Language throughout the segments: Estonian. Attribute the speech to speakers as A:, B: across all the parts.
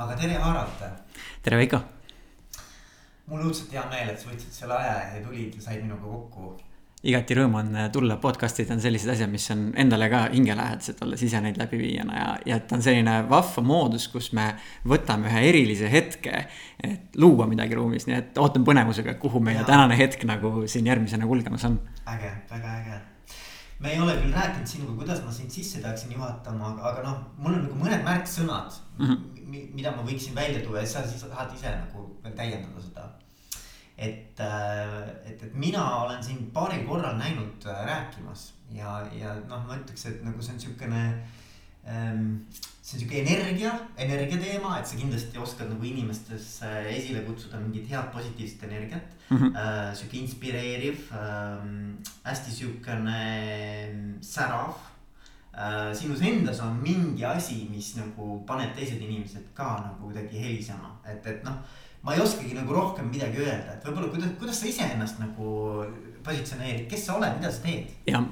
A: aga tere, Harald.
B: tere, Veiko.
A: mul õudselt hea meel, et sa võtsid selle aja ja tulid ja said minuga kokku.
B: igati rõõm on tulla, podcast'id on sellised asjad, mis on endale ka hingelähedased, olles ise neid läbiviijana ja, ja et on selline vahva moodus, kus me võtame ühe erilise hetke. et luua midagi ruumis, nii et ootan põnevusega, kuhu meie ja. tänane hetk nagu siin järgmisena kulgemas on.
A: äge, väga äge me ei ole küll rääkinud sinuga, kuidas ma sind sisse peaksin juhatama, aga, aga noh, mul on nagu mõned märksõnad mm, -hmm. Mida ma võiksin välja tuua ja sa siis tahad ise nagu veel täiendada seda. et, äh, et, et mina olen sind paaril korral näinud äh, rääkimas ja, ja noh, ma ütleks, et nagu see on siukene ähm, see on sihuke energia, energia teema, et sa kindlasti oskad nagu inimestes esile kutsuda mingit head positiivset energiat mm. -hmm. äh, sihuke inspireeriv äh,, hästi sihukene särav äh,. sinus endas on mingi asi, mis nagu paneb teised inimesed ka nagu kuidagi helisema, et, et noh. ma ei oskagi nagu rohkem midagi öelda, et võib-olla kuidas, kuidas sa iseennast nagu positsioneerid, kes sa oled, mida sa teed?
B: ja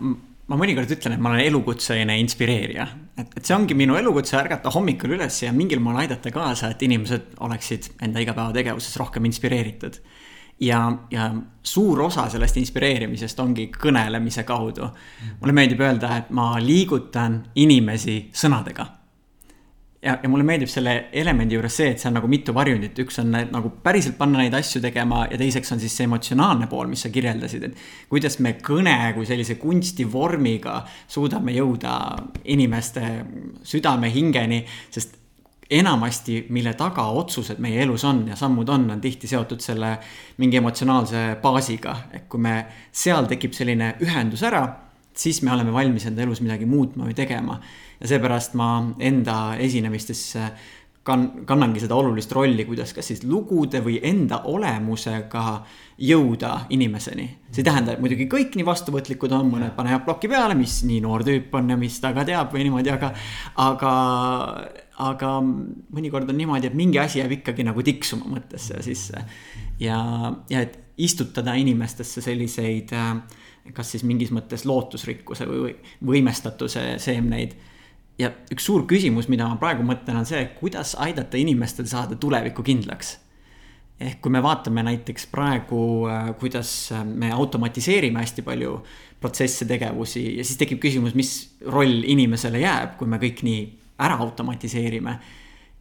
B: ma mõnikord ütlen, et ma olen elukutseline inspireerija. et, et see ongi minu elukutse, ärgata hommikul üles ja mingil moel aidata kaasa, et inimesed oleksid enda igapäevategevuses rohkem inspireeritud. Ja, ja suur osa sellest inspireerimisest ongi kõnelemise kaudu. mulle meeldib öelda, et ma liigutan inimesi sõnadega ja, ja mulle meeldib selle elemendi juures see, et see on nagu mitu varjundit, üks on nagu päriselt panna neid asju tegema ja teiseks on siis see emotsionaalne pool, mis sa kirjeldasid, et. kuidas me kõne kui sellise kunstivormiga suudame jõuda inimeste südame, hingeni, sest enamasti, mille taga otsused meie elus on ja sammud on, on tihti seotud selle mingi emotsionaalse baasiga. et kui me, seal tekib selline ühendus ära, siis me oleme valmis enda elus midagi muutma või tegema ja seepärast ma enda esinemistes kann-, kannangi seda olulist rolli, kuidas kas siis lugude või enda olemusega jõuda inimeseni. see ei tähenda, et muidugi kõik nii vastuvõtlikud on, mõned panevad ploki peale, mis nii noor tüüp on ja mis ta ka teab või niimoodi, aga, aga, aga mõnikord on niimoodi, et mingi asi jääb ikkagi nagu tiksuma mõttesse sisse. ja, ja et istutada inimestesse selliseid kas siis mingis mõttes lootusrikkuse või võimestatuse seemneid ja üks suur küsimus, mida ma praegu mõtlen, on see, kuidas aidata inimestel saada tulevikku kindlaks. ehk kui me vaatame näiteks praegu, äh, kuidas äh, me automatiseerime hästi palju protsesse, tegevusi ja siis tekib küsimus, mis roll inimesele jääb, kui me kõik nii ära automatiseerime.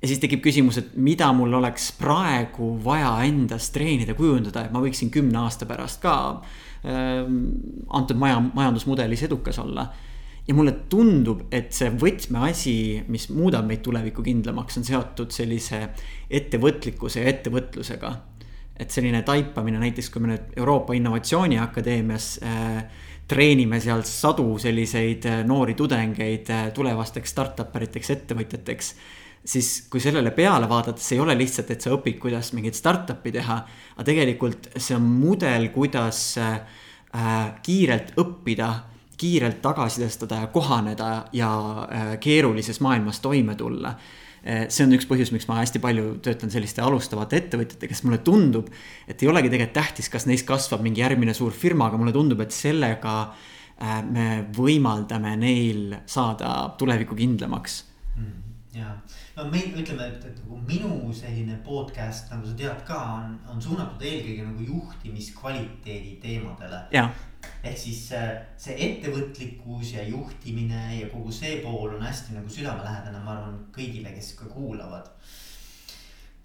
B: ja siis tekib küsimus, et mida mul oleks praegu vaja endas treenida, kujundada, et ma võiksin kümne aasta pärast ka äh, antud maja, majandusmudelis edukas olla ja mulle tundub, et see võtmeasi, mis muudab meid tulevikku kindlamaks, on seotud sellise ettevõtlikkuse ja ettevõtlusega. et selline taipamine näiteks, kui me nüüd Euroopa Innovatsiooniakadeemias äh, treenime seal sadu selliseid äh, noori tudengeid äh, tulevasteks startup eriteks ettevõtjateks siis kui sellele peale vaadata, see ei ole lihtsalt, et sa õpid, kuidas mingit startup'i teha, aga tegelikult see on mudel, kuidas äh, kiirelt õppida kiirelt tagasisidestada ja kohaneda ja äh, keerulises maailmas toime tulla. äh, see on üks põhjus, miks ma hästi palju töötan selliste alustavate ettevõtjatega, sest mulle tundub, et ei olegi tegelikult tähtis, kas neist kasvab mingi järgmine suur firma, aga mulle tundub, et sellega äh, me võimaldame neil saada tulevikku kindlamaks
A: mm,. ja, no meil ütleme, et, et nagu minu selline podcast, nagu sa tead ka, on, on suunatud eelkõige nagu juhtimiskvaliteedi teemadele. Ehk siis äh, see ettevõtlikkus ja juhtimine ja kogu see pool on hästi nagu südamelähedane, ma arvan, kõigile, kes ka kuulavad.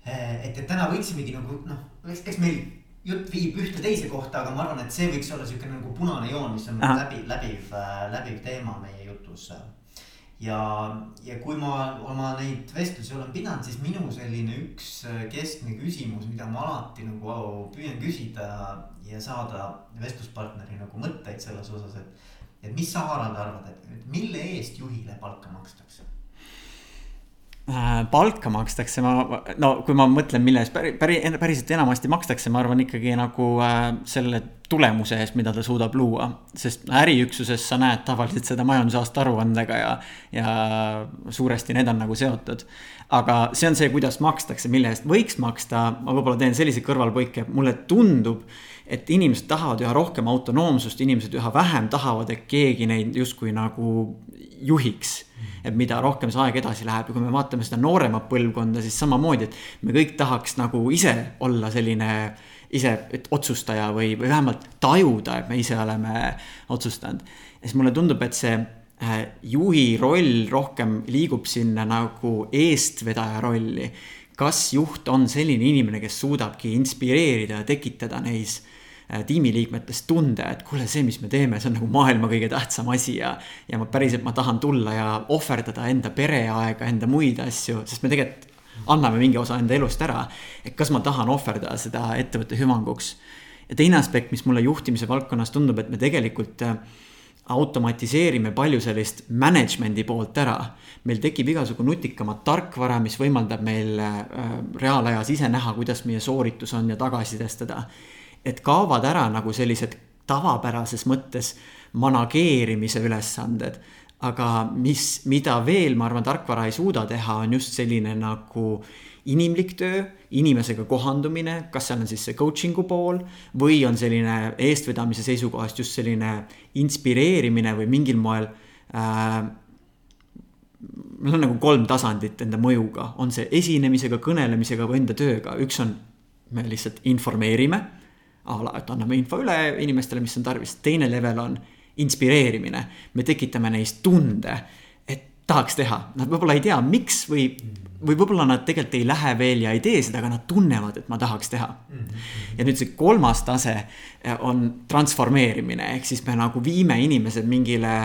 A: Äh, et, et täna võiksimegi nagu noh, eks, meil jutt viib ühte teise kohta, aga ma arvan, et see võiks olla sihuke nagu punane joon, mis on Aha. läbi, läbiv, äh, läbiv teema meie jutus ja, ja kui ma oma neid vestlusi olen pidanud, siis minu selline üks äh, keskne küsimus, mida ma alati nagu püüan küsida ja saada vestluspartneri nagu mõtteid selles osas, et. et mis sa, Harald, arvad, et mille eest juhile palka makstakse?
B: Äh, palka makstakse, ma, no kui ma mõtlen, mille eest päri, päri, päriselt enamasti makstakse, ma arvan ikkagi nagu äh, selle tulemuse eest, mida ta suudab luua. sest äriüksuses sa näed tavaliselt seda majandusaasta aruandega ja, ja suuresti need on nagu seotud. aga see on see, kuidas makstakse, mille eest võiks maksta, ma võib-olla teen sellise kõrvalpõike, mulle tundub, et inimesed tahavad üha rohkem autonoomsust, inimesed üha vähem tahavad, et keegi neid justkui nagu juhiks et mida rohkem see aeg edasi läheb ja kui me vaatame seda nooremat põlvkonda, siis samamoodi, et me kõik tahaks nagu ise olla selline ise otsustaja või, või vähemalt tajuda, et me ise oleme otsustanud. ja siis mulle tundub, et see äh, juhi roll rohkem liigub sinna nagu eestvedaja rolli. kas juht on selline inimene, kes suudabki inspireerida ja tekitada neis tiimiliikmetest tunde, et kuule, see, mis me teeme, see on nagu maailma kõige tähtsam asi ja. ja ma päriselt, ma tahan tulla ja ohverdada enda pereaega, enda muid asju, sest me tegelikult anname mingi osa enda elust ära. et kas ma tahan ohverdada seda ettevõtte hüvanguks. ja teine aspekt, mis mulle juhtimise valdkonnas tundub, et me tegelikult äh, automatiseerime palju sellist management'i poolt ära. meil tekib igasugu nutikamat tarkvara, mis võimaldab meil äh, reaalajas ise näha, kuidas meie sooritus on ja tagasisidestada et kaovad ära nagu sellised tavapärases mõttes manageerimise ülesanded. aga mis, mida veel, ma arvan, tarkvara ei suuda teha, on just selline nagu inimlik töö, inimesega kohandumine, kas seal on siis see coaching'u pool või on selline eestvedamise seisukohast just selline inspireerimine või mingil moel äh, meil on nagu kolm tasandit enda mõjuga, on see esinemisega, kõnelemisega või enda tööga, üks on, me lihtsalt informeerime a la, et anname info üle inimestele, mis on tarvis, teine level on inspireerimine. me tekitame neis tunde, et tahaks teha, nad võib-olla ei tea, miks või, või võib-olla nad tegelikult ei lähe veel ja ei tee seda, aga nad tunnevad, et ma tahaks teha. ja nüüd see kolmas tase eh, on transformeerimine, ehk siis me nagu viime inimesed mingile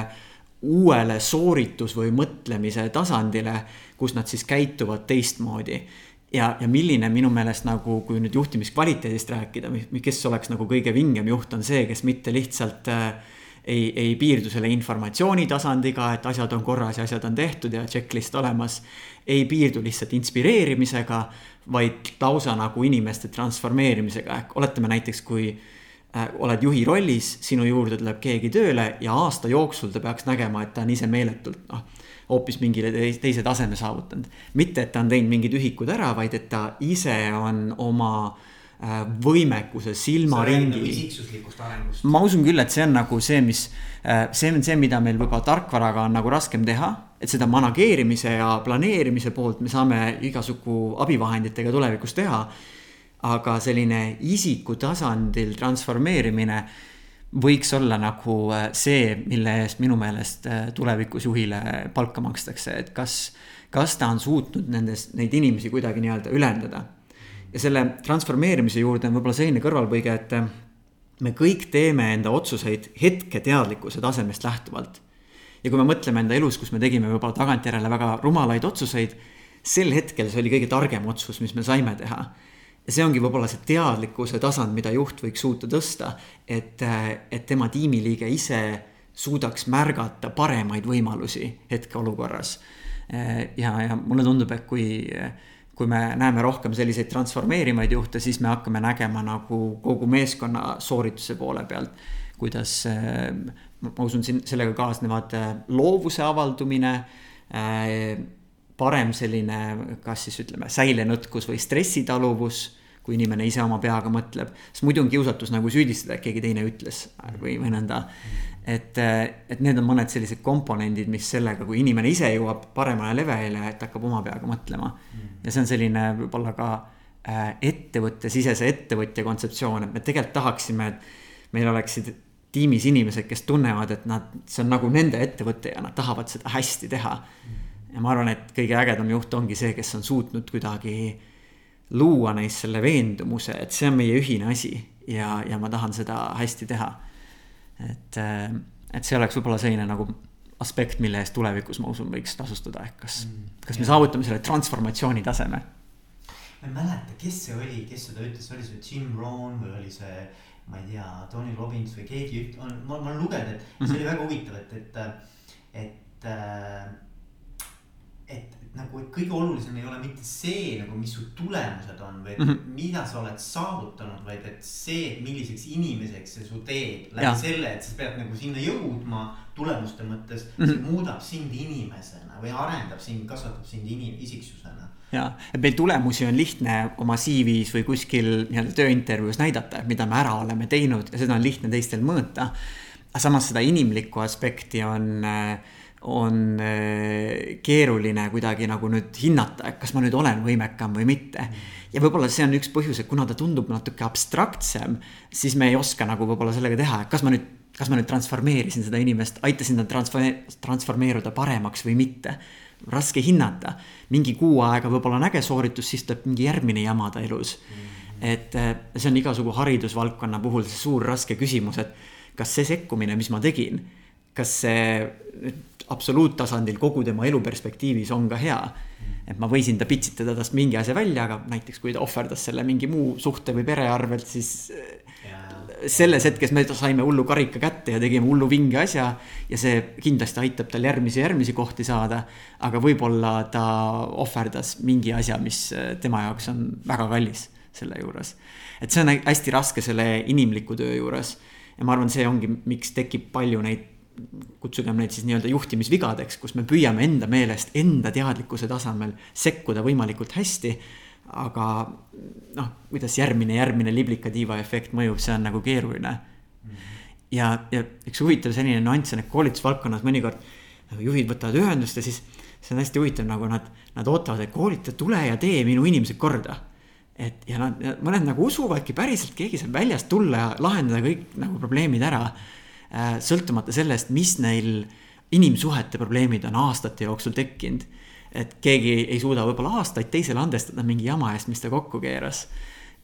B: uuele sooritus või mõtlemise tasandile, kus nad siis käituvad teistmoodi ja, ja milline minu meelest nagu, kui nüüd juhtimiskvaliteedist rääkida, kes oleks nagu kõige vingem juht, on see, kes mitte lihtsalt äh, ei, ei piirdu selle informatsiooni tasandiga, et asjad on korras ja asjad on tehtud ja checklist olemas. ei piirdu lihtsalt inspireerimisega, vaid lausa nagu inimeste transformeerimisega, ehk oletame näiteks, kui äh, oled juhi rollis, sinu juurde tuleb keegi tööle ja aasta jooksul ta peaks nägema, et ta on ise meeletult noh hoopis mingile teise taseme saavutanud. mitte, et ta on teinud mingid ühikud ära, vaid et ta ise on oma äh, võimekuse silmaringi. ma usun küll, et see on nagu see, mis, äh, see on see, mida meil võib-olla tarkvaraga on nagu raskem teha. et seda manageerimise ja planeerimise poolt me saame igasugu abivahenditega tulevikus teha. aga selline isiku tasandil transformeerimine võiks olla nagu äh, see, mille eest minu meelest äh, tulevikus juhile palka makstakse, et kas, kas ta on suutnud nendest, neid inimesi kuidagi nii-öelda ülendada. ja selle transformeerimise juurde on võib-olla selline kõrvalpõige, et äh, me kõik teeme enda otsuseid hetketeadlikkuse tasemest lähtuvalt. ja kui me mõtleme enda elus, kus me tegime võib-olla tagantjärele väga rumalaid otsuseid, sel hetkel see oli kõige targem otsus, mis me saime teha ja see ongi võib-olla see teadlikkuse tasand, mida juht võiks suuta tõsta, et, et tema tiimiliige ise suudaks märgata paremaid võimalusi hetkeolukorras. ja, ja mulle tundub, et kui, kui me näeme rohkem selliseid transformeerivaid juhte, siis me hakkame nägema nagu kogu meeskonna soorituse poole pealt. kuidas, ma usun, siin sellega kaasnevad loovuse avaldumine parem selline, kas siis ütleme, säilenõtkus või stressitaluvus kui inimene ise oma peaga mõtleb. sest muidu on kiusatus nagu süüdistada, et keegi teine ütles või, või nõnda. et, et need on mõned sellised komponendid, mis sellega, kui inimene ise jõuab paremale levelile, et hakkab oma peaga mõtlema. ja see on selline võib-olla ka äh, ettevõttesisese ettevõtja kontseptsioon, et me tegelikult tahaksime, et meil oleksid tiimis inimesed, kes tunnevad, et nad, see on nagu nende ettevõte ja nad tahavad seda hästi teha. Ja ma arvan, et kõige ägedam juht ongi see, kes on suutnud kuidagi luua neis selle veendumuse, et see on meie ühine asi ja, ja ma tahan seda hästi teha. et, äh, et see oleks võib-olla selline nagu aspekt, mille eest tulevikus ma usun, võiks tasustada, ehk kas mm,, kas me saavutame selle transformatsiooni taseme.
A: ma ei mäleta, kes see oli, kes seda ütles, oli see Jim Rohn või oli see, ma ei tea, Tony Robbins või keegi, ma, ma olen lugenud, et see mm -hmm. oli väga huvitav, et, et, et, et, et nagu, et kõige olulisem ei ole mitte see nagu, mis su tulemused on või mm -hmm. mida sa oled saavutanud, vaid et see, milliseks inimeseks see su teeb. läbi ja. selle, et sa pead nagu sinna jõudma tulemuste mõttes mm, -hmm. see muudab sind inimesena või arendab sind, kasvatab sind inim-, isiksusena
B: ja, et meil tulemusi on lihtne oma CV-s või kuskil nii-öelda tööintervjuus näidata, mida me ära oleme teinud ja seda on lihtne teistel mõõta. aga samas seda inimlikku aspekti on äh, on äh, keeruline kuidagi nagu nüüd hinnata, et kas ma nüüd olen võimekam või mitte. ja võib-olla see on üks põhjus, et kuna ta tundub natuke abstraktsem, siis me ei oska nagu võib-olla sellega teha, et kas ma nüüd, kas ma nüüd transformeerisin seda inimest, aitasin ta transforme-, transformeeruda paremaks või mitte. raske hinnata, mingi kuu aega võib-olla on äge sooritus, siis tuleb mingi järgmine jama ta elus. et äh, see on igasugu haridusvaldkonna puhul see suur raske küsimus, et kas see sekkumine, mis ma tegin, kas see absoluuttasandil kogu tema elu perspektiivis on ka hea. et ma võisin ta pitsitada tast mingi asja välja, aga näiteks kui ta ohverdas selle mingi muu suhte või pere arvelt, siis selles hetkes me saime hullu karika kätte ja tegime hullu vinge asja. ja see kindlasti aitab tal järgmisi, järgmisi kohti saada. aga võib-olla ta ohverdas mingi asja, mis tema jaoks on väga kallis selle juures. et see on hästi raske selle inimliku töö juures. ja ma arvan, see ongi, miks tekib palju neid kutsugem neid siis nii-öelda juhtimisvigadeks, kus me püüame enda meelest, enda teadlikkuse tasemel sekkuda võimalikult hästi. aga noh, kuidas järgmine, järgmine liblikatiiva efekt mõjub, see on nagu keeruline. ja, ja üks huvitav selline nüanss on, et koolitusvaldkonnas mõnikord nagu juhid võtavad ühendust ja siis see on hästi huvitav, nagu nad, nad ootavad, et koolita, tule ja tee minu inimesed korda et ja nad, mõned nagu usuvadki päriselt, keegi saab väljast tulla ja lahendada kõik nagu probleemid ära Äh, sõltumata sellest, mis neil inimsuhete probleemid on aastate jooksul tekkinud. et keegi ei suuda võib-olla aastaid teisele andestada mingi jama eest, mis ta kokku keeras.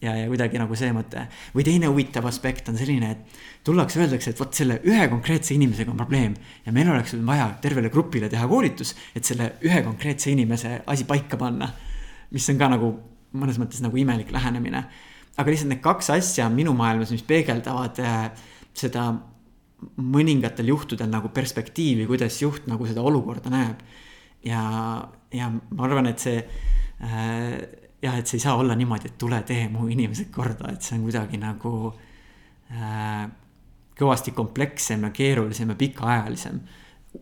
B: ja, ja kuidagi nagu see mõte või teine huvitav aspekt on selline, et tullakse, öeldakse, et vot selle ühe konkreetse inimesega on probleem. ja meil oleks vaja tervele grupile teha koolitus, et selle ühe konkreetse inimese asi paika panna. mis on ka nagu mõnes mõttes nagu imelik lähenemine. aga lihtsalt need kaks asja minu maailmas, mis peegeldavad äh, seda mõningatel juhtudel nagu perspektiivi, kuidas juht nagu seda olukorda näeb. ja, ja ma arvan, et see äh, jah, et see ei saa olla niimoodi, et tule tee mu inimesed korda, et see on kuidagi nagu äh, kõvasti komplekssem ja keerulisem ja pikaajalisem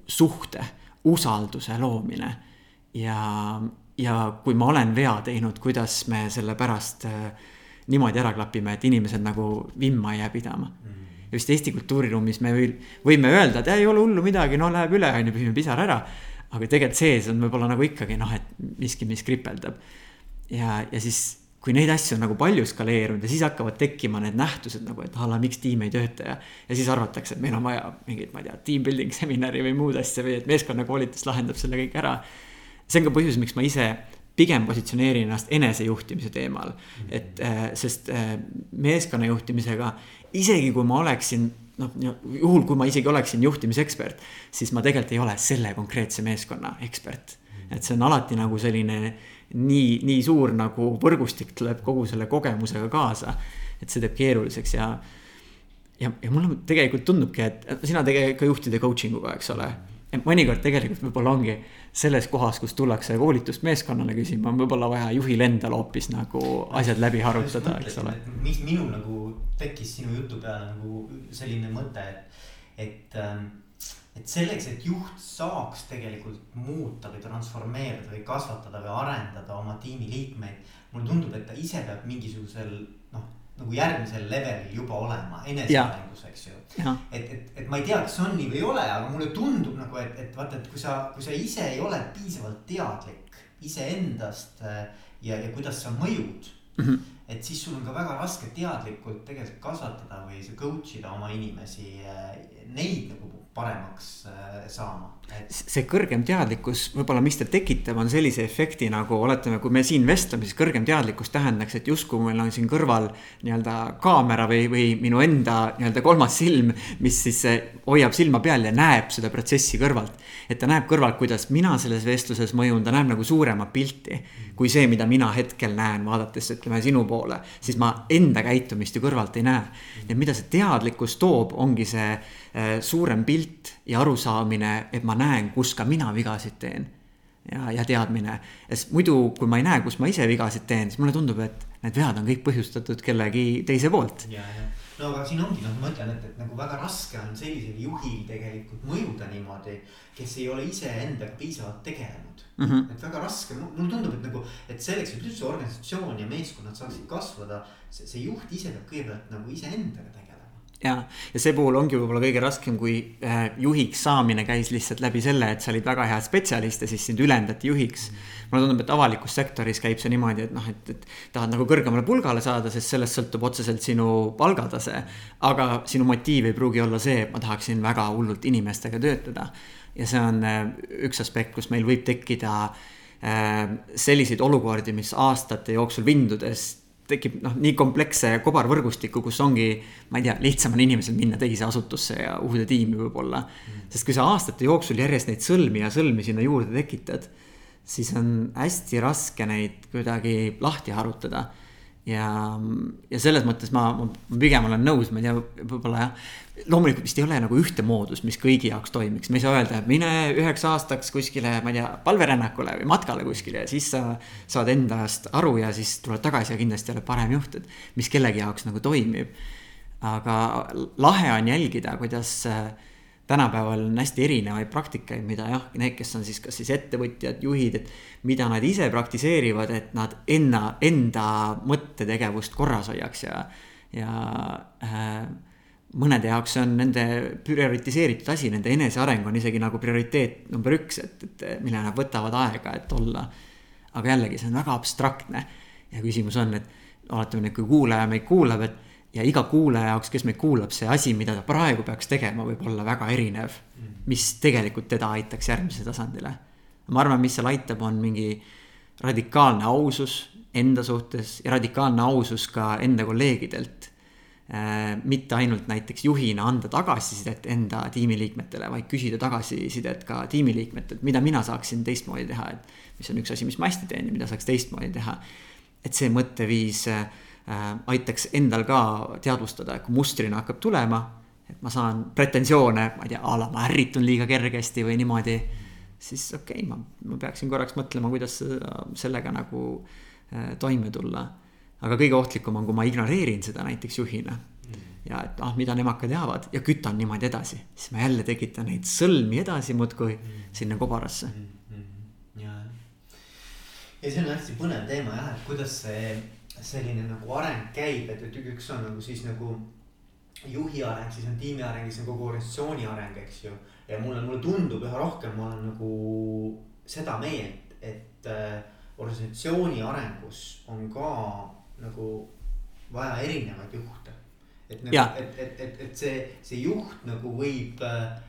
B: suhte, usalduse loomine. ja, ja kui ma olen vea teinud, kuidas me selle pärast äh, niimoodi ära klapime, et inimesed nagu vimma ei jää pidama mm. -hmm ja vist Eesti kultuuriruumis me võime öelda, et ei ole hullu midagi, no läheb üle, on ju, pühime pisara ära. aga tegelikult sees on võib-olla nagu ikkagi noh, et miski, mis kripeldab. ja, ja siis, kui neid asju on nagu palju skaleerunud ja siis hakkavad tekkima need nähtused nagu, et a la miks tiim ei tööta ja. ja siis arvatakse, et meil on vaja mingit, ma ei tea, team building seminari või muud asja või et meeskonnakoolitus lahendab selle kõik ära. see on ka põhjus, miks ma ise pigem positsioneerin ennast enesejuhtimise teemal. et äh, sest äh, meeskonna juhtimisega isegi kui ma oleksin noh, juhul kui ma isegi oleksin juhtimisekspert, siis ma tegelikult ei ole selle konkreetse meeskonna ekspert. et see on alati nagu selline nii, nii suur nagu võrgustik tuleb kogu selle kogemusega kaasa. et see teeb keeruliseks ja, ja, ja mulle tegelikult tundubki, et sina tegeled ka juhtide coaching uga, eks ole et mõnikord tegelikult võib-olla ongi selles kohas, kus tullakse koolitust meeskonnale küsima, on võib-olla vaja juhil endal hoopis nagu asjad läbi harutada, eks ole.
A: mis minul nagu tekkis sinu jutu peale nagu selline mõte, et, et, ähm, et selleks, et juht saaks tegelikult muuta või transformeerida või kasvatada või arendada oma tiimi liikmeid. mulle tundub, et ta ise peab mingisugusel nagu järgmisel levelil juba olema enesearengus, eks ju. et, et, et ma ei tea, kas on nii või ei ole, aga mulle tundub nagu, et, et vaata, et kui sa, kui sa ise ei ole piisavalt teadlik iseendast äh, ja, ja kuidas sa mõjud mm. -hmm. et siis sul on ka väga raske teadlikult tegelikult kasvatada või coach ida oma inimesi, äh, neid nagu paremaks äh, saama.
B: See kõrgem teadlikkus, võib-olla mis ta tekitab, on sellise efekti nagu oletame, kui me siin vestleme, siis kõrgem teadlikkus tähendaks, et justkui meil on siin kõrval nii-öelda kaamera või, või minu enda nii-öelda kolmas silm, mis siis äh, hoiab silma peal ja näeb seda protsessi kõrvalt. et ta näeb kõrvalt, kuidas mina selles vestluses mõjun, ta näeb nagu suuremat pilti kui see, mida mina hetkel näen, vaadates ütleme sinu poole, siis ma enda käitumist ju kõrvalt ei näe. ja mida see teadlikkus toob, ongi see äh, suurem pilt ja arusaamine, et ma näen, kus ka mina vigasid teen. ja, ja teadmine. sest muidu, kui ma ei näe, kus ma ise vigasid teen, siis mulle tundub, et need vead on kõik põhjustatud kellegi teise poolt.
A: ja, ja no aga siin ongi noh, ma ütlen, et, et nagu väga raske on sellisel juhil tegelikult mõjuda niimoodi, kes ei ole iseendaga piisavalt tegelenud mm. -hmm. et väga raske, mulle tundub, et nagu, et selleks, et üldse organisatsioon ja meeskonnad saaksid kasvada, see, see juht ise peab kõigepealt nagu iseendaga tegelema
B: ja, ja see puhul ongi võib-olla kõige raskem, kui äh, juhiks saamine käis lihtsalt läbi selle, et sa olid väga hea spetsialist ja siis sind ülendati juhiks. mulle tundub, et avalikus sektoris käib see niimoodi, et noh, et, et tahad nagu kõrgemale pulgale saada, sest sellest sõltub otseselt sinu palgatase. aga sinu motiiv ei pruugi olla see, et ma tahaksin väga hullult inimestega töötada. ja see on äh, üks aspekt, kus meil võib tekkida äh, selliseid olukordi, mis aastate jooksul vindudes tekib noh, nii kompleksse kobarvõrgustiku, kus ongi, ma ei tea, lihtsam on inimesel minna teise asutusse ja uude tiimi võib-olla. Mm.. sest kui sa aastate jooksul järjest neid sõlmi ja sõlmi sinna juurde tekitad, siis on hästi raske neid kuidagi lahti harutada ja, ja selles mõttes ma, ma pigem olen nõus, ma ei tea, võib-olla jah. loomulikult vist ei ole nagu ühte moodust, mis kõigi jaoks toimiks, me ei saa öelda, et mine üheks aastaks kuskile, ma ei tea, palverännakule või matkale kuskile ja siis sa saad endast aru ja siis tuled tagasi ja kindlasti oled parem juht, et mis kellegi jaoks nagu toimib. aga lahe on jälgida, kuidas äh, tänapäeval on hästi erinevaid praktikaid, mida jah, need, kes on siis kas siis ettevõtjad, juhid, et mida nad ise praktiseerivad, et nad enna, enda mõttetegevust korras hoiaks ja, ja äh, mõnede jaoks on nende prioritiseeritud asi, nende eneseareng on isegi nagu prioriteet number üks, et, et mille nad võtavad aega, et olla. aga jällegi, see on väga abstraktne ja küsimus on, et oletame nüüd, kui kuulaja meid kuulab, et ja iga kuulaja jaoks, kes meid kuulab, see asi, mida ta praegu peaks tegema, võib olla väga erinev. mis tegelikult teda aitaks järgmisele tasandile. ma arvan, mis seal aitab, on mingi radikaalne ausus enda suhtes ja radikaalne ausus ka enda kolleegidelt äh,. mitte ainult näiteks juhina anda tagasisidet enda tiimiliikmetele, vaid küsida tagasisidet ka tiimiliikmetelt, mida mina saaksin teistmoodi teha, et. mis on üks asi, mis ma hästi teen ja mida saaks teistmoodi teha. et see mõtteviis Äh, aitaks endal ka teadvustada, kui mustrina hakkab tulema. et ma saan pretensioone, ma ei tea, a la ma ärritun liiga kergesti või niimoodi. siis okei okay,, ma, ma peaksin korraks mõtlema, kuidas sellega nagu äh, toime tulla. aga kõige ohtlikum on, kui ma ignoreerin seda näiteks juhina. ja et ah, mida nemad ka teavad ja kütan niimoodi edasi, siis ma jälle tekitan neid sõlmi edasi muudkui sinna kobarasse.
A: ja, ja see on hästi põnev teema jah, et kuidas see selline nagu areng käib, et, et üks on nagu siis nagu juhi areng, siis on tiimi areng, siis on kogu organisatsiooni areng, eks ju. ja mulle, mulle tundub üha rohkem, ma olen nagu seda meelt, et äh, organisatsiooni arengus on ka nagu vaja erinevaid juhte. et nagu, et, et, et, et see, see juht nagu võib äh,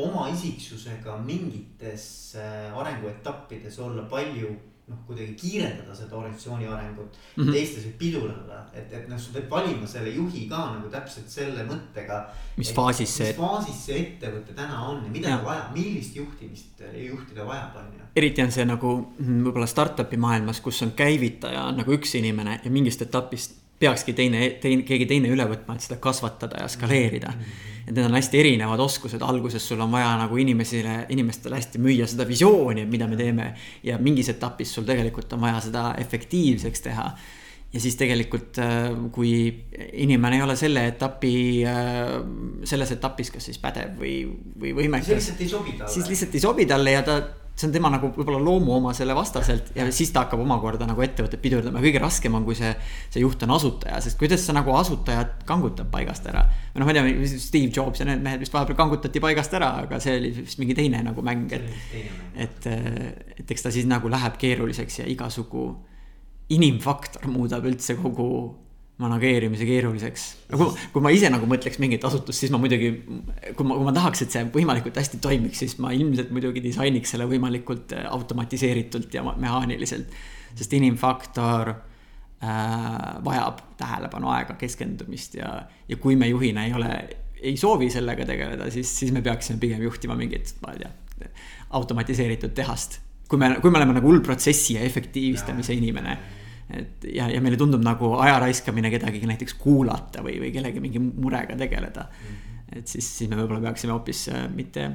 A: oma isiksusega mingites äh, arenguetappides olla palju noh, kuidagi kiirendada seda organisatsiooni arengut mm. -hmm. teistes võib pidurdada, et, et noh, sa pead valima selle juhi ka nagu täpselt selle mõttega.
B: mis faasis see.
A: mis faasis see ettevõte täna on ja mida ta vajab, millist juhtimist juhtida vajab, on ju.
B: eriti on see nagu mm, võib-olla startup'i maailmas, kus on käivitaja on nagu üks inimene ja mingist etapist peakski teine, teine, keegi teine üle võtma, et seda kasvatada ja skaleerida mm. -hmm et need on hästi erinevad oskused, alguses sul on vaja nagu inimesele, inimestele hästi müüa seda visiooni, mida me teeme. ja mingis etapis sul tegelikult on vaja seda efektiivseks teha. ja siis tegelikult, äh, kui inimene ei ole selle etapi, äh, selles etapis, kas siis pädev või, või võimekas.
A: siis lihtsalt ei sobi talle.
B: siis lihtsalt ei sobi talle ja ta see on tema nagu võib-olla loomuomasele vastaselt ja siis ta hakkab omakorda nagu ettevõtet pidurdama kõige raskem on, kui see. see juht on asutaja, sest kuidas sa nagu asutajat kangutab paigast ära. või noh, ma ei tea, Steve Jobs ja need mehed vist vahepeal kangutati paigast ära, aga see oli vist mingi teine nagu mäng, et. et, et eks ta siis nagu läheb keeruliseks ja igasugu inimfaktor muudab üldse kogu manageerimise keeruliseks. no kui, kui ma ise nagu mõtleks mingit asutust, siis ma muidugi, kui ma, kui ma tahaks, et see võimalikult hästi toimiks, siis ma ilmselt muidugi disainiks selle võimalikult äh, automatiseeritult ja mehaaniliselt. sest inimfaktor äh, vajab tähelepanu, aega, keskendumist ja, ja kui me juhina ei ole, ei soovi sellega tegeleda, siis, siis me peaksime pigem juhtima mingit, ma ei tea, automatiseeritud tehast. kui me, kui me oleme nagu hull protsessi ja efektiivistamise inimene et ja, ja meile tundub nagu aja raiskamine kedagi näiteks kuulata või, või kellegi mingi murega tegeleda mm. -hmm. et siis, siis me võib-olla peaksime hoopis äh, mitte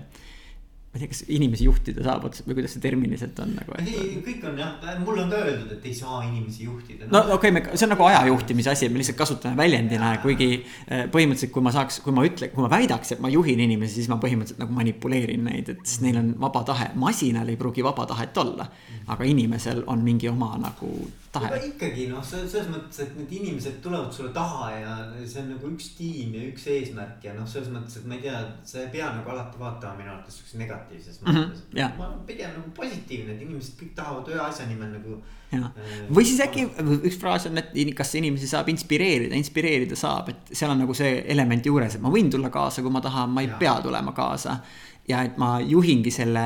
B: ma ei tea, kas inimesi juhtida saab otseselt või kuidas see terminiliselt on nagu.
A: ei, kõik on jah, mulle on ka öeldud, et ei saa inimesi juhtida
B: no.. no okei okay,, see on nagu aja juhtimise asi, me lihtsalt kasutame väljendina, kuigi eh, põhimõtteliselt, kui ma saaks, kui ma ütlen, kui ma väidaks, et ma juhin inimesi, siis ma põhimõtteliselt nagu manipuleerin neid, et siis neil on vaba tahe. masinal ei pruugi vaba tahet olla, aga inimesel on mingi oma nagu tahe.
A: aga ikkagi noh, selles mõttes, et need inimesed tulevad sulle taha ja see on nagu üks tiim ja üks eesmärk ja noh, selles mõttes, et ma ei tea, sa ei pea nagu alati vaatama minu arvates siukse negatiivse negatiivses
B: mõttes mm. -hmm,
A: ma olen pigem nagu positiivne, et inimesed kõik tahavad ühe asja nimel nagu.
B: Äh, või siis äkki üks fraas on, et kas inimesi saab inspireerida, inspireerida saab, et seal on nagu see element juures, et ma võin tulla kaasa, kui ma tahan, ma ei ja. pea tulema kaasa. ja et ma juhingi selle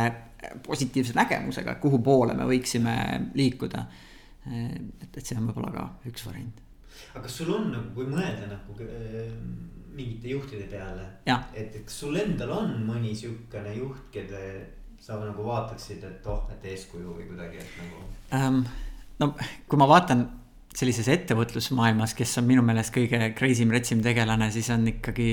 B: positiivse nägemusega, kuhu poole me võiksime liikuda. et, et see on võib-olla ka üks variant.
A: Aga kas sul on nagu, kui mõelda nagu äh, mingite juhtide peale. et, et kas sul endal on mõni sihukene juht, keda sa nagu vaataksid, et oh, et eeskuju või kuidagi, et nagu
B: um,. no kui ma vaatan sellises ettevõtlusmaailmas, kes on minu meelest kõige crazy m retsim tegelane, siis on ikkagi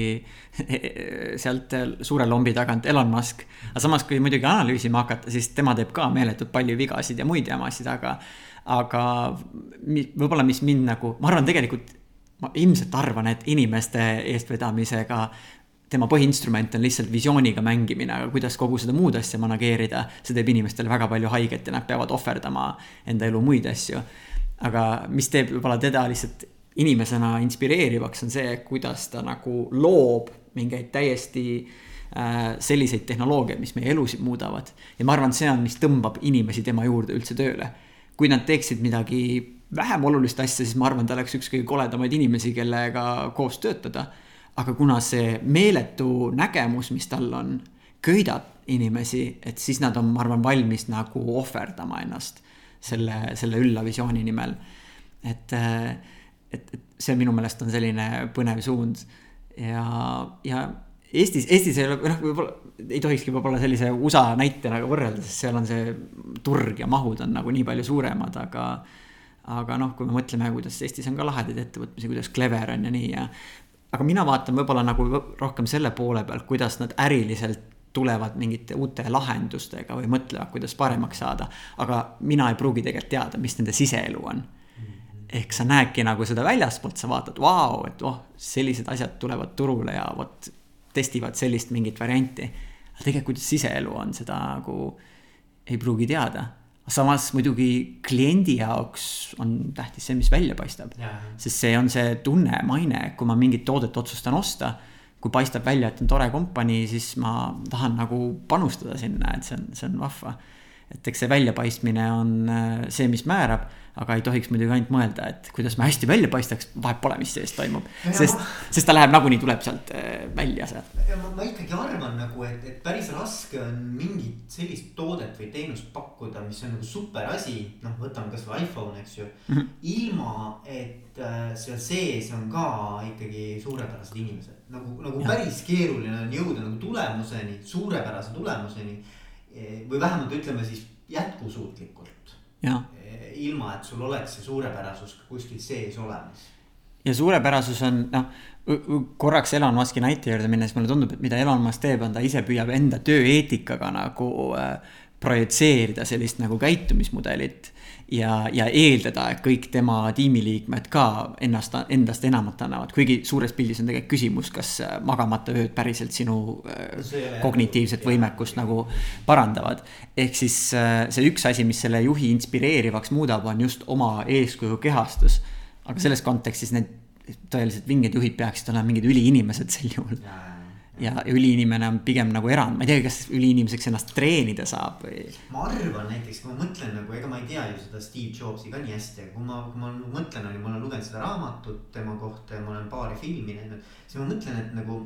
B: sealt suure lombi tagant Elon Musk. aga samas, kui muidugi analüüsima hakata, siis tema teeb ka meeletult palju vigasid ja muid jamasid, aga, aga võib-olla, mis mind nagu, ma arvan, tegelikult ma ilmselt arvan, et inimeste eestvedamisega tema põhiinstrument on lihtsalt visiooniga mängimine, aga kuidas kogu seda muud asja manageerida, see teeb inimestele väga palju haiget ja nad peavad ohverdama enda elu muid asju. aga mis teeb võib-olla teda lihtsalt inimesena inspireerivaks, on see, kuidas ta nagu loob mingeid täiesti äh, selliseid tehnoloogiaid, mis meie elusid muudavad. ja ma arvan, see on, mis tõmbab inimesi tema juurde üldse tööle. Kui nad teeksid midagi vähem olulist asja, siis ma arvan, ta oleks üks kõige koledamaid inimesi, kellega koos töötada. aga kuna see meeletu nägemus, mis tal on, köidab inimesi, et siis nad on, ma arvan, valmis nagu ohverdama ennast selle, selle ülla visiooni nimel. et, et, et see minu meelest on selline põnev suund ja, ja Eestis, Eestis ei ole, noh, võib-olla ei tohikski võib-olla sellise USA näitena võrrelda, sest seal on see turg ja mahud on nagu nii palju suuremad, aga aga noh, kui me mõtleme, kuidas Eestis on ka lahedaid ettevõtmisi, kuidas Clever on ja nii ja. aga mina vaatan võib-olla nagu rohkem selle poole pealt, kuidas nad äriliselt tulevad mingite uute lahendustega või mõtlevad, kuidas paremaks saada. aga mina ei pruugi tegelikult teada, mis nende siseelu on. ehk sa näedki nagu seda väljaspoolt, sa vaatad, vau, et oh, sellised asjad tulevad turule ja vot testivad sellist mingit varianti. aga tegelikult, kuidas siseelu on, seda nagu ei pruugi teada samas muidugi kliendi jaoks on tähtis see, mis välja paistab. sest see on see tunne, maine, kui ma mingit toodet otsustan osta. kui paistab välja, et on tore kompanii, siis ma tahan nagu panustada sinna, et see on, see on vahva. Et eks see väljapaistmine on äh, see, mis määrab aga ei tohiks muidugi ainult mõelda, et kuidas me hästi välja paistaks, vahet pole, mis sees toimub. sest ma..., sest ta läheb nagunii, tuleb sealt äh, välja sealt.
A: Ma, ma ikkagi arvan nagu, et, et päris raske on mingit sellist toodet või teenust pakkuda, mis on nagu super asi. noh, võtame kasvõi iPhone, eks ju mm. -hmm. ilma, et äh, seal sees on ka ikkagi suurepärased inimesed. nagu, nagu ja. päris keeruline on jõuda nagu tulemuseni, suurepärase tulemuseni. Või vähemalt ütleme siis jätkusuutlikult.
B: jah
A: ilma, et sul oleks see suurepärasus kuskil sees olemas.
B: ja suurepärasus on noh, korraks Elon Musk'i näite juurde minnes mulle tundub, et mida Elon Musk teeb, on ta ise püüab enda tööeetikaga nagu äh, projitseerida sellist nagu käitumismudelit ja, ja eeldada, et kõik tema tiimiliikmed ka ennast, endast enamat annavad, kuigi suures pildis on tegelikult küsimus, kas äh, magamata ööd päriselt sinu äh, kognitiivset võimekust nagu parandavad. ehk siis äh, see üks asi, mis selle juhi inspireerivaks muudab, on just oma eeskuju kehastus. aga selles kontekstis need tõeliselt vinged juhid peaksid olema mingid üliinimesed sel juhul ja üliinimene on pigem nagu erand, ma ei teagi, kas üliinimeseks ennast treenida saab või.
A: ma arvan näiteks, kui ma mõtlen nagu, ega ma ei tea ju seda Steve Jobsi ka nii hästi, aga kui ma, kui ma mõtlen, ma olen lugenud seda raamatut tema kohta ja ma olen paari filmi näinud. siis ma mõtlen, et nagu,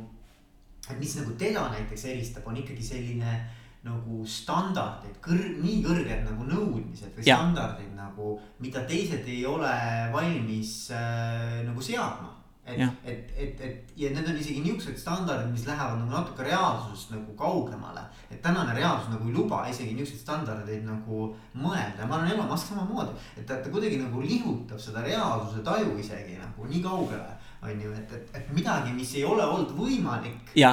A: et mis nagu teda näiteks eristab, on ikkagi selline nagu standardid, kõr-, nii kõrged nagu nõudmised või ja. standardid nagu, mida teised ei ole valmis äh, nagu seadma et, et, et, et ja need on isegi niuksed standardid, mis lähevad nagu natuke reaalsusest nagu kaugemale. et tänane reaalsus nagu ei luba isegi niukseid standardeid nagu mõelda ja ma arvan, Elon Musk samamoodi. et ta, ta kuidagi nagu lihutab seda reaalsuse taju isegi nagu nii kaugele. On ju, et, et, et midagi, mis ei ole olnud võimalik.
B: ja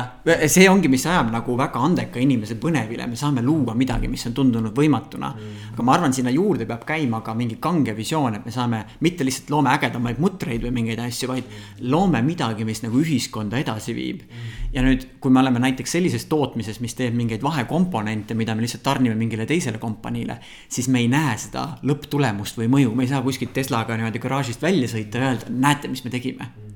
B: see ongi, mis ajab nagu väga andeka inimese põnevile, me saame luua midagi, mis on tundunud võimatuna. Mm.. aga ma arvan, sinna juurde peab käima ka mingi kange visioon, et me saame mitte lihtsalt loome ägedamaid mutreid või mingeid asju, vaid mm. loome midagi, mis nagu ühiskonda edasi viib. Mm.. ja nüüd, kui me oleme näiteks sellises tootmises, mis teeb mingeid vahekomponente, mida me lihtsalt tarnime mingile teisele kompaniile, siis me ei näe seda lõpptulemust või mõju, me ei saa kuskilt Teslaga niimoodi garaažist välja sõita ja öelda, näete, mis me tegime. Mm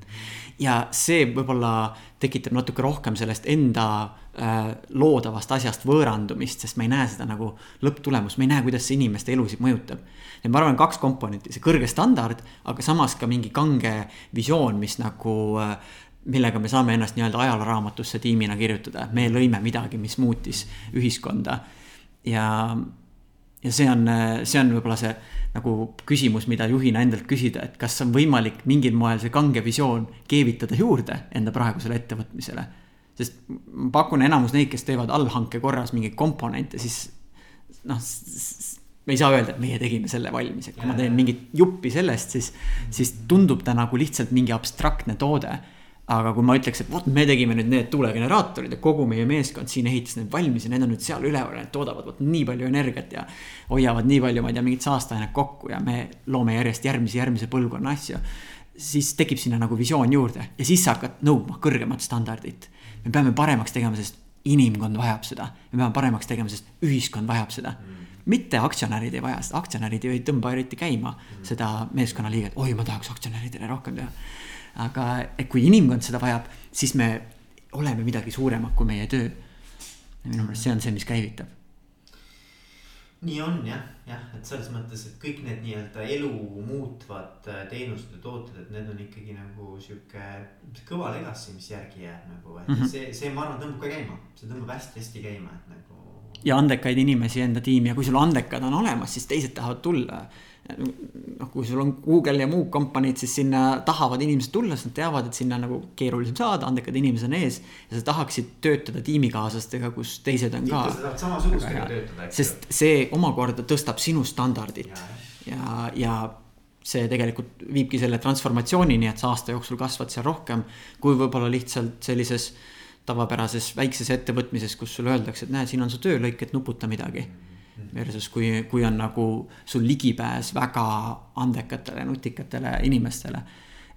B: ja see võib-olla tekitab natuke rohkem sellest enda äh, loodavast asjast võõrandumist, sest ma ei näe seda nagu lõpptulemust, ma ei näe, kuidas see inimeste elusid mõjutab. et ma arvan, kaks komponenti, see kõrge standard, aga samas ka mingi kange visioon, mis nagu äh, millega me saame ennast nii-öelda ajalooraamatusse tiimina kirjutada, me lõime midagi, mis muutis ühiskonda. ja, ja see on, see on võib-olla see nagu küsimus, mida juhina endalt küsida, et kas on võimalik mingil moel see kange visioon keevitada juurde enda praegusele ettevõtmisele. sest ma pakun, enamus neid, kes teevad allhanke korras mingeid komponente, siis noh, me ei saa öelda, et meie tegime selle valmis, et kui ma teen mingit juppi sellest, siis, siis tundub ta nagu lihtsalt mingi abstraktne toode aga kui ma ütleks, et vot me tegime nüüd need tuulegeneraatorid ja kogu meie meeskond siin ehitas need valmis ja need on nüüd seal üleval ja need toodavad vot nii palju energiat ja. hoiavad nii palju, ma ei tea, mingit saasteainet kokku ja me loome järjest järgmise, järgmise põlvkonna asju. siis tekib sinna nagu visioon juurde ja siis sa hakkad nõudma kõrgemat standardit. me peame paremaks tegema, sest inimkond vajab seda, me peame paremaks tegema, sest ühiskond vajab seda mitte aktsionärid ei vaja seda, aktsionärid ju ei tõmba eriti käima mm. seda meeskonnaliiget, oi, ma tahaks aktsionäridele rohkem teha aga et kui inimkond seda vajab, siis me oleme midagi suuremat kui meie töö. ja minu meelest see on see, mis käivitab.
A: nii on jah, jah, et selles mõttes, et kõik need nii-öelda elu muutvad äh, teenused ja tooted, et need on ikkagi nagu sihuke kõva legacy, mis järgi jääb nagu, et mm -hmm. see, see, ma arvan, tõmbab ka käima, see tõmbab hästi-hästi käima, et nagu.
B: ja andekaid inimesi enda tiimi ja kui sul andekad on olemas, siis teised tahavad tulla noh, kui sul on Google ja muud kompaniid, siis sinna tahavad inimesed tulla, sest nad teavad, et sinna on nagu keerulisem saada, andekad inimesed on ees. ja sa tahaksid töötada tiimikaaslastega, kus teised on ka.
A: sa tahad samasugustega töötada,
B: eks ju. sest see omakorda tõstab sinu standardit ja, ja, ja see tegelikult viibki selle transformatsioonini, et sa aasta jooksul kasvad seal rohkem kui võib-olla lihtsalt sellises tavapärases väikses ettevõtmises, kus sulle öeldakse, et näe, siin on su töölõik, et nuputa midagi mm Versus kui, kui on nagu sul ligipääs väga andekatele, nutikatele inimestele.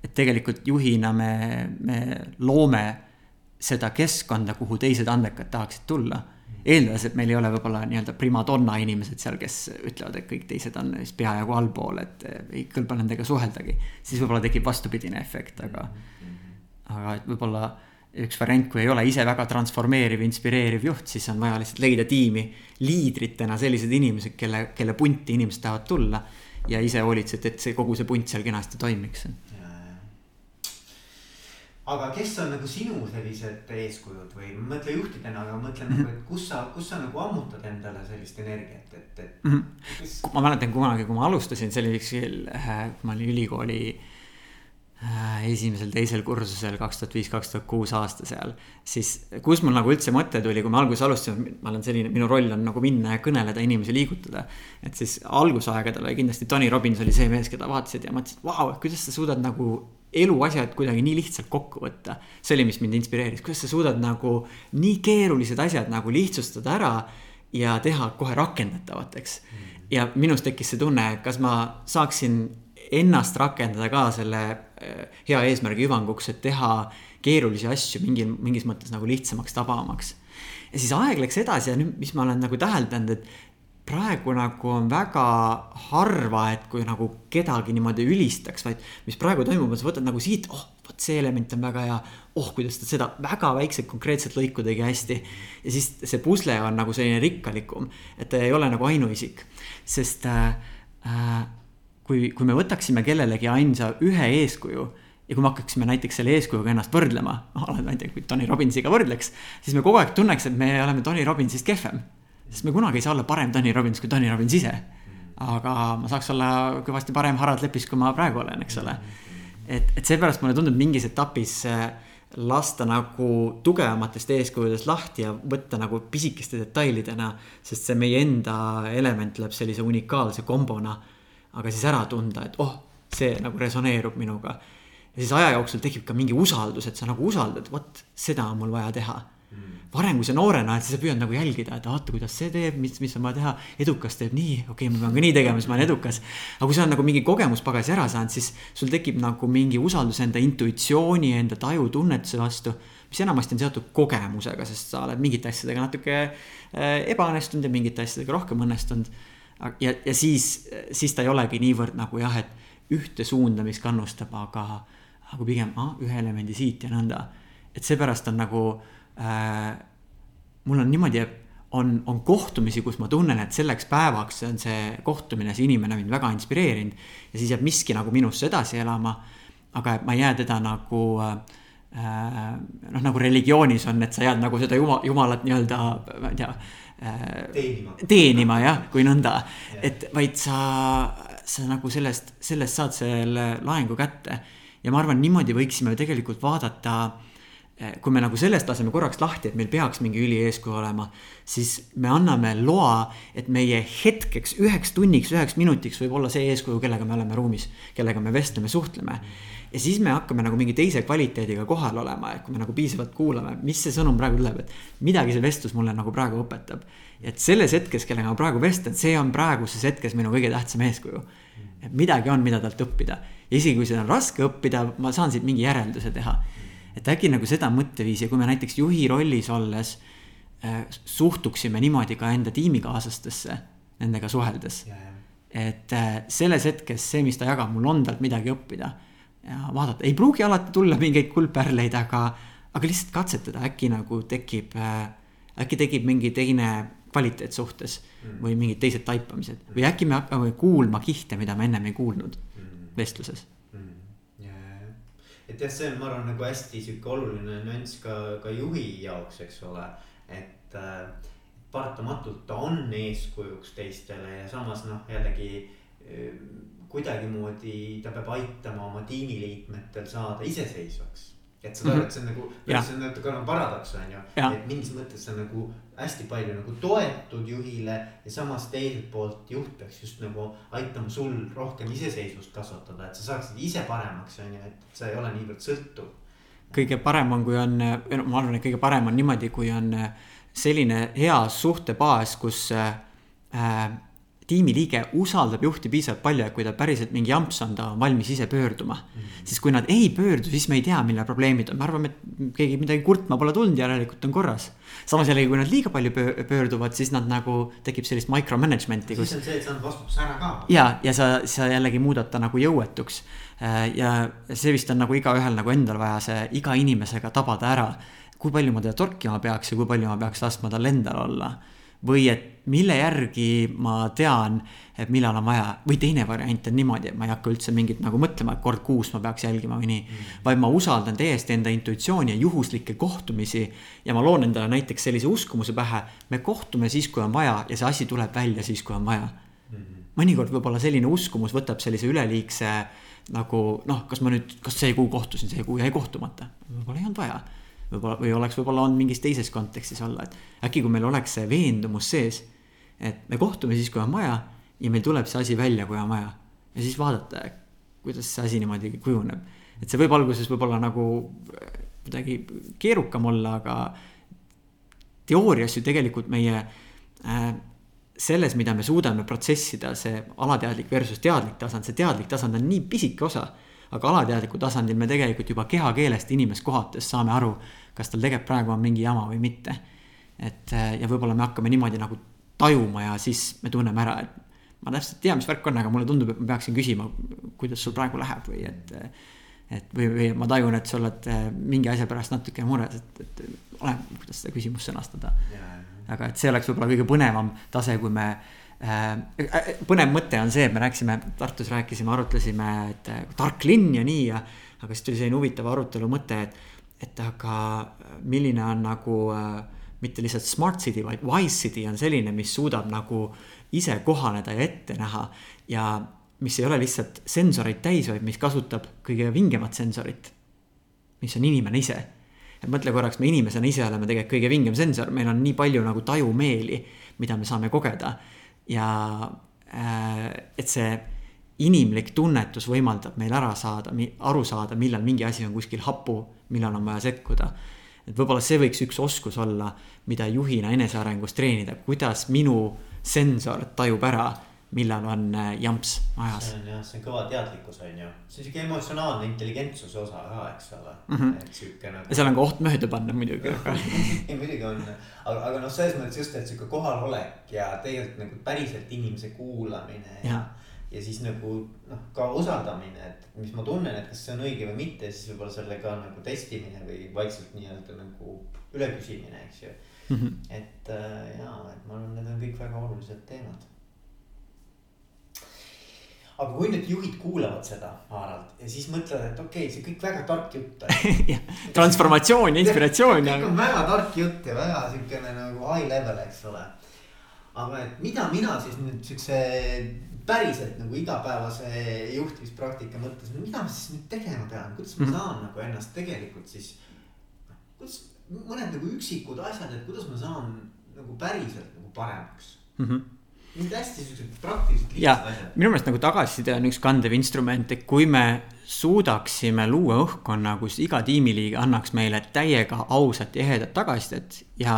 B: et tegelikult juhina me, me loome seda keskkonda, kuhu teised andekad tahaksid tulla. eeldades, et meil ei ole võib-olla nii-öelda primadonna inimesed seal, kes ütlevad, et kõik teised on siis peajagu allpool, et ei kõlba nendega suheldagi. siis võib-olla tekib vastupidine efekt, aga, aga et võib-olla üks variant, kui ei ole ise väga transformeeriv, inspireeriv juht, siis on vaja lihtsalt leida tiimi liidritena sellised inimesed, kelle, kelle punti inimesed tahavad tulla. ja ise hoolitsed, et see kogu see punt seal kenasti toimiks.
A: aga kes on nagu sinu sellised eeskujud või mõtle juhtidena, aga mõtlen mm -hmm. nagu, et kus sa, kus sa nagu ammutad endale sellist energiat, et, et mm.
B: -hmm. Kes... ma mäletan kunagi, kui ma alustasin, üks, äh, kui ma olin ülikooli Äh, esimesel, teisel kursusel kaks tuhat viis, kaks tuhat kuus aasta seal. siis, kus mul nagu üldse mõte tuli, kui ma alguses alustasin, ma olen selline, minu roll on nagu minna ja kõneleda, inimesi liigutada. et siis algusaegadel oli kindlasti Tony Robbins oli see mees, keda vaatasid ja mõtlesid, vau, kuidas sa suudad nagu eluasjad kuidagi nii lihtsalt kokku võtta. see oli, mis mind inspireeris, kuidas sa suudad nagu nii keerulised asjad nagu lihtsustada ära ja teha kohe rakendatavateks. ja minus tekkis see tunne, kas ma saaksin ennast rakendada ka selle äh, hea eesmärgi hüvanguks, et teha keerulisi asju mingil, mingis mõttes nagu lihtsamaks, tabavamaks. ja siis aeg läks edasi ja nüüd, mis ma olen nagu täheldanud, et praegu nagu on väga harva, et kui nagu kedagi niimoodi ülistaks, vaid mis praegu toimub, on sa võtad nagu siit, oh, vot see element on väga hea. oh, kuidas ta seda väga väikset konkreetset lõiku tegi hästi. ja siis see pusle on nagu selline rikkalikum, et ta ei ole nagu ainuisik, sest äh, äh, kui, kui me võtaksime kellelegi ainsa ühe eeskuju ja kui me hakkaksime näiteks selle eeskujuga ennast võrdlema, noh, ma ei tea, kui Tony Robbinsiga võrdleks, siis me kogu aeg tunneks, et me oleme Tony Robbinsist kehvem. sest me kunagi ei saa olla parem Tony Robbins kui Tony Robbins ise. aga ma saaks olla kõvasti parem Harald Lepis, kui ma praegu olen, eks ole. et, et seepärast mulle tundub mingis etapis äh, lasta nagu tugevamatest eeskujudest lahti ja võtta nagu pisikeste detailidena, sest see meie enda element läheb sellise unikaalse kombona aga siis ära tunda, et oh, see nagu resoneerub minuga. ja siis aja jooksul tekib ka mingi usaldus, et sa nagu usaldad, vot seda on mul vaja teha varem, kui sa noorena oled, siis sa püüad nagu jälgida, et vaata, kuidas see teeb, mis, mis on vaja teha. edukas teeb nii, okei okay,, ma pean ka nii tegema, siis ma olen edukas. aga kui sa oled nagu mingi kogemuspagasi ära saanud, siis sul tekib nagu mingi usaldus enda intuitsiooni, enda taju, tunnetuse vastu. mis enamasti on seotud kogemusega, sest sa oled mingite asjadega natuke äh, ebaõnnestunud ja mingite asjadega rohkem õnnestunud. Ja, ja siis, siis ta ei olegi niivõrd nagu jah, et ühte suunda, mis kannustab, aga, aga pigem ah, ühe elemendi siit ja nõnda. et seepärast on nagu äh, mul on niimoodi, on, on kohtumisi, kus ma tunnen, et selleks päevaks on see kohtumine, see inimene mind väga inspireerinud. ja siis jääb miski nagu minusse edasi elama. aga et ma ei jää teda nagu äh, noh, nagu religioonis on, et sa jääd nagu seda jumal, jumalat nii-öelda, ma ei tea.
A: Teenima.
B: teenima jah, kui nõnda, et vaid sa, sa nagu sellest, sellest saad selle laengu kätte. ja ma arvan, niimoodi võiksime tegelikult vaadata äh, kui me nagu sellest laseme korraks lahti, et meil peaks mingi ülieeskuju olema, siis me anname loa, et meie hetkeks, üheks tunniks, üheks minutiks võib olla see eeskuju, kellega me oleme ruumis, kellega me vestleme, suhtleme. Ja siis me hakkame nagu mingi teise kvaliteediga kohal olema, et kui me nagu piisavalt kuulame, mis see sõnum praegu tuleb, et midagi see vestlus mulle nagu praegu õpetab. et selles hetkes, kellega ma praegu vestlen, see on praeguses hetkes minu kõige tähtsam eeskuju. et midagi on, mida talt õppida ja isegi kui seda on raske õppida, ma saan siit mingi järelduse teha et äkki nagu seda mõtteviisi, kui me näiteks juhi rollis olles äh, suhtuksime niimoodi ka enda tiimikaaslastesse, nendega suheldes yeah.. et äh, selles hetkes see, mis ta jagab, mul on talt midagi õppida. Ja vaadata, ei pruugi alati tulla mingeid kuldpärleid, aga, aga lihtsalt katsetada, äkki nagu tekib äh,, äkki tekib mingi teine kvaliteet suhtes mm. või mingid teised taipamised või äkki me hakkame kuulma kihte, mida me ennem ei kuulnud mm. vestluses
A: et jah, see on, ma arvan, nagu hästi sihuke oluline nüanss ka, ka juhi jaoks, eks ole. et äh, paratamatult ta on eeskujuks teistele ja samas noh, jällegi äh, kuidagimoodi ta peab aitama oma tiimiliikmetel saada iseseisvaks. Et sa tahad, et see on nagu, see on natuke nagu paradoks on ju, et mingis mõttes sa nagu hästi palju nagu toetud juhile ja samas teiselt poolt juht peaks just nagu aitama sul rohkem iseseisvust kasvatada, et sa saaksid ise paremaks, on ju, et sa ei ole niivõrd sõltuv.
B: kõige parem on, kui on, no ma arvan, et kõige parem on niimoodi, kui on selline hea suhtebaas, kus äh, tiimiliige usaldab juhti piisavalt palju, et kui ta päriselt mingi jamps on, ta on valmis ise pöörduma mm. -hmm. siis kui nad ei pöördu, siis me ei tea, millal probleemid on, me arvame, et keegi midagi kurtma pole tulnud, järelikult on korras. samas jällegi, kui nad liiga palju pöörduvad, siis nad nagu tekib sellist micromanagement'i.
A: siis on see, et sa vastutuse ära ka.
B: ja, ja sa, sa jällegi muudad ta nagu jõuetuks. Äh, ja see vist on nagu igaühel nagu endal vaja see iga inimesega tabada ära. kui palju ma teda torkima peaks ja kui palju ma peaks laskma tal endal olla või et mille järgi ma tean, et millal on vaja või teine variant on niimoodi, et ma ei hakka üldse mingit nagu mõtlema, et kord kuus ma peaks jälgima või nii mm.. vaid ma usaldan täiesti enda intuitsiooni ja juhuslikke kohtumisi. ja ma loon endale näiteks sellise uskumuse pähe, me kohtume siis, kui on vaja ja see asi tuleb välja siis, kui on vaja mm. mõnikord võib-olla selline uskumus võtab sellise üleliigse nagu noh, kas ma nüüd, kas see kuu kohtusin, see kuu jäi kohtumata, võib-olla ei olnud vaja võib-olla või oleks võib-olla olnud mingis teises kontekstis olla, et äkki kui meil oleks see veendumus sees, et me kohtume siis, kui on vaja ja meil tuleb see asi välja, kui on vaja. ja siis vaadata, kuidas see asi niimoodi kujuneb. et see võib alguses võib-olla nagu kuidagi keerukam olla, aga teoorias ju tegelikult meie äh, selles, mida me suudame protsessida, see alateadlik versus teadlik tasand, see teadlik tasand on nii pisike osa aga alateadliku tasandil me tegelikult juba kehakeelest inimest kohates saame aru, kas tal tegelikult praegu on mingi jama või mitte. et äh, ja võib-olla me hakkame niimoodi nagu tajuma ja siis me tunneme ära, et ma täpselt ei tea, mis värk on, aga mulle tundub, et ma peaksin küsima, kuidas sul praegu läheb või et. et või, või ma tajun, et sa oled äh, mingi asja pärast natuke mures, et, et oleneb, kuidas seda küsimust sõnastada. aga et see oleks võib-olla kõige põnevam tase, kui me äh,. Põnev mõte on see, et me rääkisime, Tartus rääkisime, arutlesime, et tark linn ja nii ja. aga siis tuli selline huvitav arutelu mõte, et et aga milline on nagu äh, mitte lihtsalt smart city, vaid wise city on selline, mis suudab nagu ise kohaneda ja ette näha. ja mis ei ole lihtsalt sensoreid täis, vaid mis kasutab kõige vingemat sensorit. mis on inimene ise. et mõtle korraks, me inimesena ise oleme tegelikult kõige vingem sensor, meil on nii palju nagu tajumeeli, mida me saame kogeda. Ja äh, et see inimlik tunnetus võimaldab meil ära saada, aru saada, millal mingi asi on kuskil hapu, millal on vaja sekkuda. et võib-olla see võiks üks oskus olla, mida juhina enesearengus treenida, kuidas minu sensor tajub ära millal on äh, jamps ajas.
A: see on jah, see on kõva teadlikkus on ju, see on siuke emotsionaalne intelligentsuse osa ka, eks ole
B: mm. -hmm.
A: et siuke nagu.
B: ja seal on ka oht mööda panna muidugi aga
A: ei muidugi on, aga, aga noh, selles mõttes just, et siuke kohalolek ja tegelikult nagu päriselt inimese kuulamine ja, ja ja siis nagu noh, ka usaldamine, et mis ma tunnen, et kas see on õige või mitte, siis võib-olla sellega nagu testimine või vaikselt nii-öelda nagu üleküsimine, eks ju
B: mm. -hmm.
A: et äh, ja, et ma arvan, need on kõik väga olulised teemad. Aga kui nüüd juhid kuulavad seda Harald ja siis mõtlevad, et okei okay,, see kõik väga tark jutt
B: transformatsioon ja inspiratsioon
A: kõik on väga tark jutt ja väga siukene nagu high level, eks ole. aga et mida mina siis nüüd siukse päriselt nagu igapäevase juhtimispraktika mõttes, mida ma siis nüüd tegema pean, kuidas ma saan mm -hmm. nagu ennast tegelikult siis. kuidas mõned nagu üksikud asjad, et kuidas ma saan nagu päriselt nagu paremaks
B: mm. -hmm
A: mingid hästi siuksed praktilised lihtsad asjad.
B: minu meelest nagu tagasiside on üks kandev instrument, et kui me suudaksime luua õhkkonna, kus iga tiimiliige annaks meile täiega ausat ja ehedat tagasisidet ja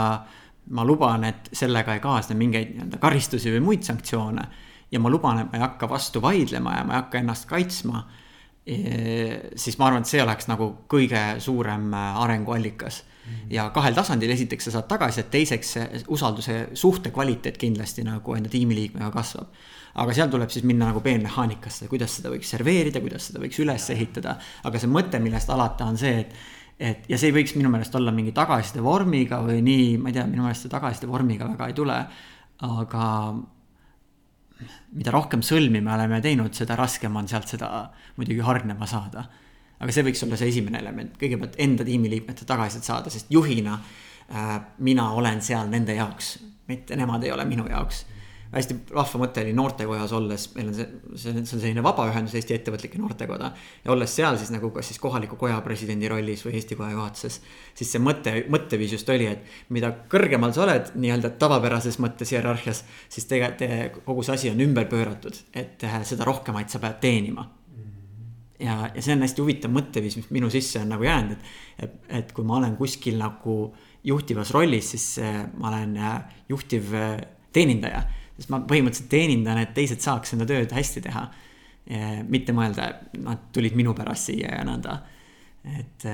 B: ma luban, et sellega ei kaasne mingeid nii-öelda karistusi või muid sanktsioone ja ma luban, et ma ei hakka vastu vaidlema ja ma ei hakka ennast kaitsma. Siis ma arvan, et see oleks nagu kõige suurem äh, arenguallikas mm. -hmm. ja kahel tasandil, esiteks sa saad tagasisidet, teiseks see usalduse suhte kvaliteet kindlasti nagu enda tiimiliikmega kasvab. aga seal tuleb siis minna nagu peenmehaanikasse, kuidas seda võiks serveerida, kuidas seda võiks üles ehitada. aga see mõte, millest alata, on see, et et ja see ei võiks minu meelest olla mingi tagasiside vormiga või nii, ma ei tea, minu meelest see tagasiside vormiga väga ei tule. aga mida rohkem sõlmi me oleme teinud, seda raskem on sealt seda muidugi hargnema saada. aga see võiks olla see esimene element, kõigepealt enda tiimiliikmete tagasisidet saada, sest juhina äh, mina olen seal nende jaoks, mitte nemad ei ole minu jaoks hästi vahva mõte oli noortekojas olles, meil on see, see, see on selline vabaühendus, Eesti Ettevõtlike Noortekoda. ja olles seal siis nagu kas siis kohaliku koja presidendi rollis või Eesti Koja juhatuses. siis see mõte, mõtteviis just oli, et mida kõrgemal sa oled nii-öelda tavapärases mõttes hierarhias. siis tegelikult te, kogu see asi on ümber pööratud, et äh, seda rohkemaid sa pead teenima ja, ja see on hästi huvitav mõtteviis, mis minu sisse on nagu jäänud, et, et, et kui ma olen kuskil nagu juhtivas rollis, siis äh, ma olen äh, juhtiv teenindaja sest ma põhimõtteliselt teenindan, et teised saaks enda tööd hästi teha. mitte mõelda, nad tulid minu pärast siia ja nõnda. et,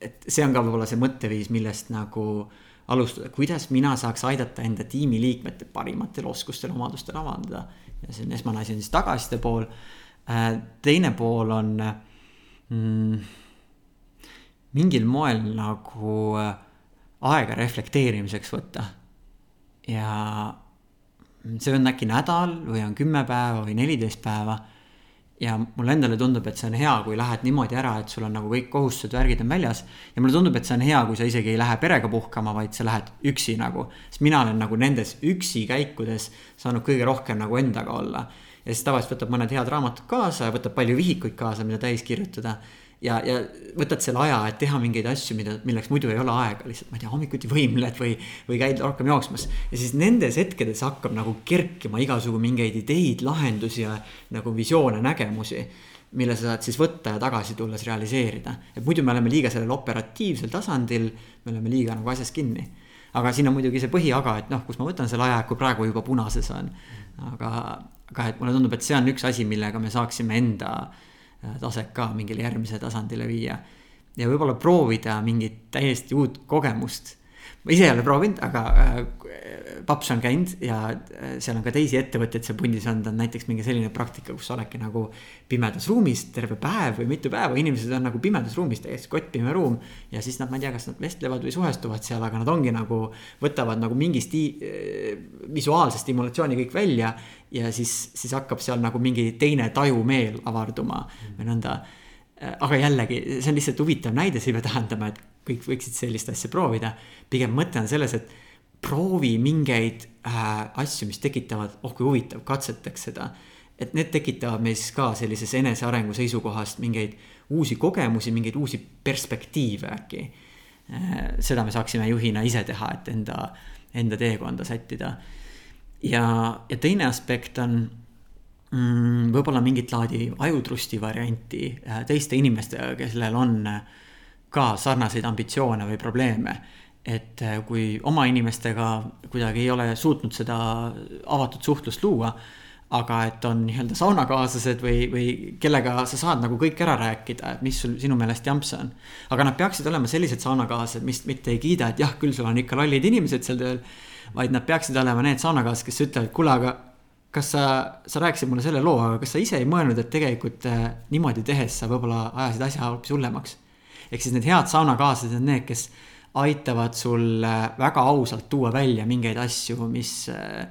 B: et see on ka võib-olla see mõtteviis, millest nagu alustada, kuidas mina saaks aidata enda tiimiliikmete parimatel oskustel, omadustel avaldada. ja see on esmane asi on siis tagasiside pool. teine pool on mm, mingil moel nagu aega reflekteerimiseks võtta. ja see on äkki nädal või on kümme päeva või neliteist päeva. ja mulle endale tundub, et see on hea, kui lähed niimoodi ära, et sul on nagu kõik kohustused, värgid on väljas. ja mulle tundub, et see on hea, kui sa isegi ei lähe perega puhkama, vaid sa lähed üksi nagu. sest mina olen nagu nendes üksi käikudes saanud kõige rohkem nagu endaga olla. ja siis tavaliselt võtab mõned head raamatud kaasa ja võtab palju vihikuid kaasa, mida täis kirjutada ja, ja võtad selle aja, et teha mingeid asju, mida, milleks muidu ei ole aega, lihtsalt ma ei tea, hommikuti võimled või, või käid rohkem jooksmas. ja siis nendes hetkedes hakkab nagu kerkima igasugu mingeid ideid, lahendusi ja nagu visioone, nägemusi. mille sa saad siis võtta ja tagasi tulles realiseerida, et muidu me oleme liiga sellel operatiivsel tasandil, me oleme liiga nagu asjas kinni. aga siin on muidugi see põhiaga, et noh, kus ma võtan selle aja, kui praegu juba punases on. aga, aga et mulle tundub, et see on üks asi, millega me saaksime enda äh, taset ka mingile järgmisele tasandile viia. ja võib-olla proovida mingit täiesti uut kogemust. ma ise ei ole proovinud, aga äh, paps on käinud ja äh, seal on ka teisi ettevõtteid seal pundis olnud, on näiteks mingi selline praktika, kus sa oledki nagu pimedas ruumis terve päev või mitu päeva, inimesed on nagu pimedas ruumis, täiesti kottpime ruum. ja siis nad, ma ei tea, kas nad vestlevad või suhestuvad seal, aga nad ongi nagu, võtavad nagu mingi sti-, visuaalse stimulatsiooni kõik välja ja siis, siis hakkab seal nagu mingi teine tajumeel avarduma või nõnda. aga jällegi, see on lihtsalt huvitav näide, see ei pea tähendama, et kõik võiksid sellist asja proovida. pigem mõte on selles, et proovi mingeid äh, asju, mis tekitavad, oh kui huvitav, katsetaks seda. et need tekitavad meis ka sellises enesearengu seisukohast mingeid uusi kogemusi, mingeid uusi perspektiive äkki äh,. seda me saaksime juhina ise teha, et enda, enda teekonda sättida ja, ja teine aspekt on mm, võib-olla mingit laadi ajutrusti varianti äh, teiste inimestega, kellel on äh, ka sarnaseid ambitsioone või probleeme. Et äh, kui oma inimestega kuidagi ei ole suutnud seda avatud suhtlust luua, aga et on nii-öelda saunakaaslased või, või kellega sa saad nagu kõik ära rääkida, et mis sul sinu meelest jamps on. aga nad peaksid olema sellised saunakaaslased, mis mitte ei kiida, et jah, küll sul on ikka lollid inimesed seal tööl, vaid nad peaksid olema need saunakaaslased, kes ütlevad, kuule, aga kas sa, sa rääkisid mulle selle loo, aga kas sa ise ei mõelnud, et tegelikult äh, niimoodi tehes sa võib-olla ajasid asja hoopis hullemaks? ehk siis need head saunakaaslased on need, kes aitavad sul äh, väga ausalt tuua välja mingeid asju, mis äh,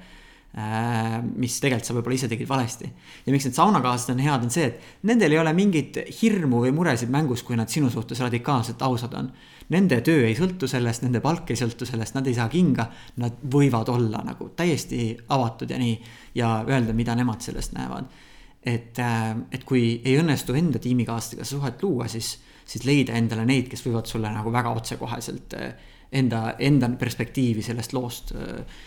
B: äh,, mis tegelikult sa võib-olla ise tegid valesti. ja miks need saunakaaslased on head, on see, et nendel ei ole mingit hirmu või muresid mängus, kui nad sinu suhtes radikaalselt ausad on Nende töö ei sõltu sellest, nende palk ei sõltu sellest, nad ei saa kinga. Nad võivad olla nagu täiesti avatud ja nii ja öelda, mida nemad sellest näevad. et, äh, et kui ei õnnestu enda tiimikaaslastega suhet luua, siis, siis leida endale neid, kes võivad sulle nagu väga otsekoheselt äh, enda, enda perspektiivi sellest loost äh,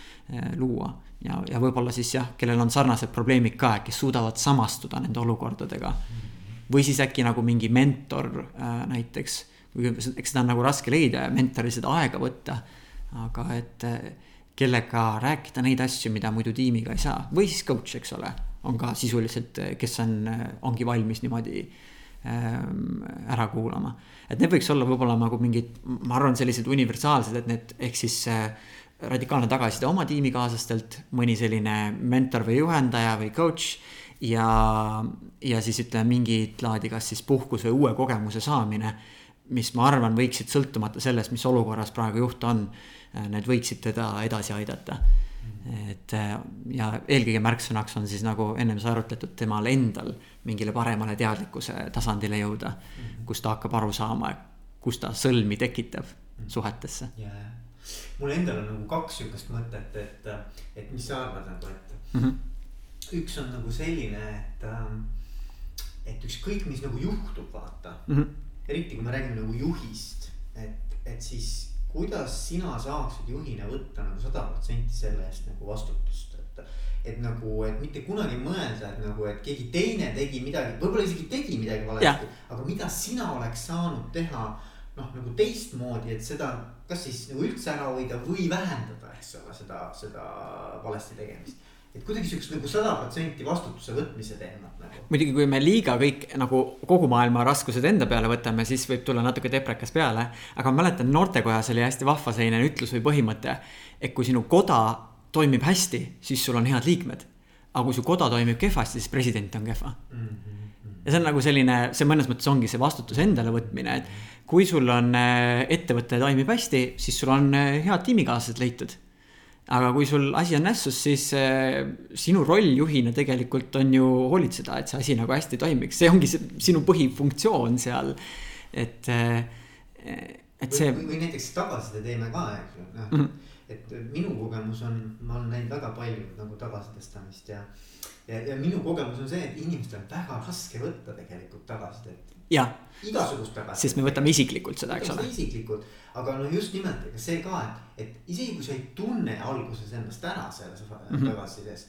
B: luua. ja, ja võib-olla siis jah, kellel on sarnased probleemid ka, kes suudavad samastuda nende olukordadega. või siis äkki nagu mingi mentor näiteks eks seda on nagu raske leida ja mentoril seda aega võtta. aga et kellega rääkida neid asju, mida muidu tiimiga ei saa või siis coach, eks ole, on ka sisuliselt, kes on, ongi valmis niimoodi ähm, ära kuulama. et need võiks olla võib-olla nagu mingid, ma arvan, sellised universaalsed, et need ehk siis äh, radikaalne tagasiside oma tiimikaaslastelt, mõni selline mentor või juhendaja või coach ja, ja siis ütleme mingit laadi, kas siis puhkus või uue kogemuse saamine mis ma arvan, võiksid sõltumata sellest, mis olukorras praegu juht on, äh, need võiksid teda edasi aidata. et äh, ja eelkõige märksõnaks on siis nagu ennem sai arutletud, temal endal mingile paremale teadlikkuse tasandile jõuda, kus ta hakkab aru saama, kus ta sõlmi tekitab suhetesse.
A: Yeah.. mul endal on nagu kaks sihukest mõtet, et, et mis sa arvad nagu, et mm -hmm. üks on nagu selline, et, et ükskõik, mis nagu juhtub, vaata mm. -hmm eriti kui me räägime nagu juhist, et, et siis kuidas sina saaksid juhina võtta nagu sada protsenti selle eest nagu vastutust, et. nagu, et mitte kunagi mõelda, et nagu, et keegi teine tegi midagi, võib-olla isegi tegi midagi valesti, aga mida sina oleks saanud teha noh, nagu teistmoodi, et seda kas siis nagu üldse ära hoida või vähendada, eks ole, seda, seda valesti tegemist et kuidagi siukest nagu sada protsenti vastutuse võtmise teemat nagu.
B: muidugi, kui me liiga kõik nagu kogu maailma raskused enda peale võtame, siis võib tulla natuke deprekas peale. aga ma mäletan, noortekojas oli hästi vahva selline ütlus või põhimõte, et kui sinu koda toimib hästi, siis sul on head liikmed. aga kui su koda toimib kehvasti, siis president on kehva mm. -hmm. ja see on nagu selline, see mõnes mõttes ongi see vastutuse endale võtmine, et kui sul on äh, ettevõte toimib hästi, siis sul on äh, head tiimikaaslased leitud aga kui sul asi on nässus, siis äh, sinu roll juhina tegelikult on ju hoolitseda, et see asi nagu hästi toimiks, see ongi see sinu põhifunktsioon seal, et
A: et see. või, näiteks tagasiside teeme ka, eks ju, noh -hmm. Et minu kogemus on, ma olen näinud väga palju nagu tagasisidestamist ja. ja, ja minu kogemus on see, et inimestel on väga raske võtta tegelikult tagasisidet.
B: jah. sest me võtame isiklikult seda, eks ole.
A: isiklikult aga noh, just nimelt, ega see ka, et, et isegi kui sa ei tunne alguses ennast ära selles mm -hmm. tagasisides.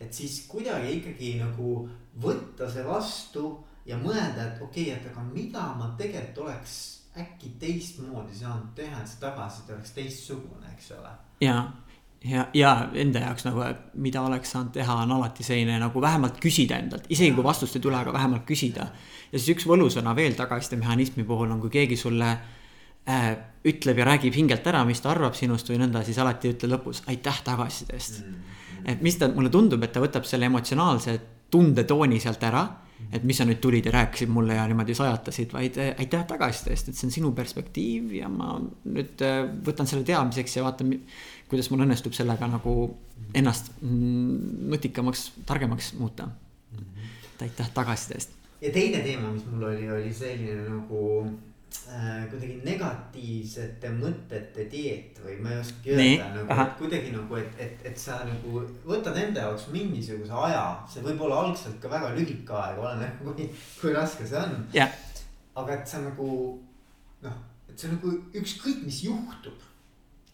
A: et siis kuidagi ikkagi nagu võtta see vastu ja mõelda, et okei okay,, et aga mida ma tegelikult oleks äkki teistmoodi saanud teha, et see tagasiside oleks teistsugune, eks ole.
B: ja, ja, ja enda jaoks nagu, mida oleks saanud teha, on alati selline nagu vähemalt küsida endalt, isegi kui vastust ei tule, aga vähemalt küsida. ja siis üks võlusõna veel tagasisidemehhanismi puhul on, kui keegi sulle äh, ütleb ja räägib hingelt ära, mis ta arvab sinust või nõnda, siis alati ütle lõpus aitäh tagasiside eest mm. -hmm. et mis ta, mulle tundub, et ta võtab selle emotsionaalse tundetooni sealt ära. et mis sa nüüd tulid ja rääkisid mulle ja niimoodi sajatasid, vaid äh, aitäh tagasiside eest, et see on sinu perspektiiv ja ma nüüd äh, võtan selle teadmiseks ja vaatan, kuidas mul õnnestub sellega nagu ennast mm, nutikamaks, targemaks muuta. et aitäh tagasiside eest.
A: ja teine teema, mis mul oli, oli selline nagu kuidagi negatiivsete mõtete dieet või ma ei oskagi öelda nagu, et kuidagi nagu, et, et, et sa nagu võtad enda jaoks mingisuguse aja, see võib olla algselt ka väga lühike aeg, oleneb kui, kui raske see on.
B: Yeah..
A: aga et sa nagu noh, et see nagu ükskõik, mis juhtub.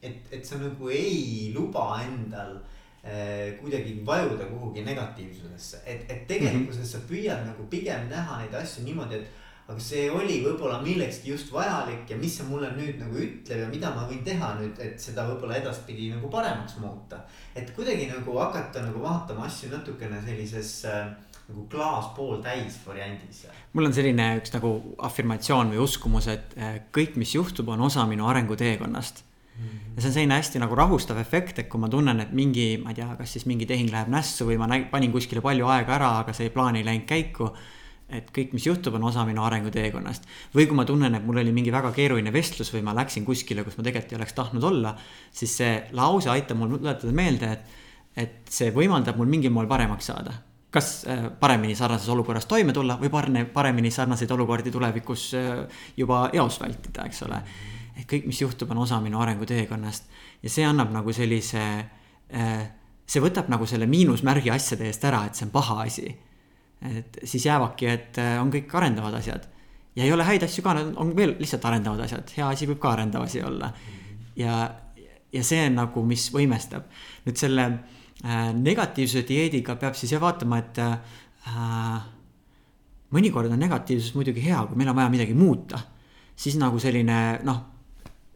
A: et, et sa nagu ei luba endal äh, kuidagi vajuda kuhugi negatiivsusesse, et, et tegelikkuses sa püüad nagu pigem näha neid asju niimoodi, et aga see oli võib-olla millekski just vajalik ja mis see mulle nüüd nagu ütleb ja mida ma võin teha nüüd, et seda võib-olla edaspidi nagu paremaks muuta. et kuidagi nagu hakata nagu vaatama asju natukene sellises äh, nagu klaas pooltäis variandis.
B: mul on selline üks nagu afirmatsioon või uskumus, et äh, kõik, mis juhtub, on osa minu arenguteekonnast mm. -hmm. ja see on selline hästi nagu rahustav efekt, et kui ma tunnen, et mingi, ma ei tea, kas siis mingi tehing läheb nässu või ma näin, panin kuskile palju aega ära, aga see plaan ei läinud käiku et kõik, mis juhtub, on osa minu arenguteekonnast. või kui ma tunnen, et mul oli mingi väga keeruline vestlus või ma läksin kuskile, kus ma tegelikult ei oleks tahtnud olla, siis see lause aitab mul tuletada meelde, et, et see võimaldab mul mingil moel paremaks saada. kas äh, paremini sarnases olukorras toime tulla või parne, paremini sarnaseid olukordi tulevikus äh, juba eos vältida, eks ole. et kõik, mis juhtub, on osa minu arenguteekonnast ja see annab nagu sellise, äh, see võtab nagu selle miinusmärgi asjade eest ära, et see on paha asi et siis jäävadki, et äh, on kõik arendavad asjad. ja ei ole häid asju ka, on veel lihtsalt arendavad asjad, hea asi võib ka arendav asi olla. ja, ja see on nagu, mis võimestab. nüüd selle äh, negatiivsuse dieediga peab siis jah vaatama, et äh, mõnikord on negatiivsus muidugi hea, kui meil on vaja midagi muuta. siis nagu selline noh,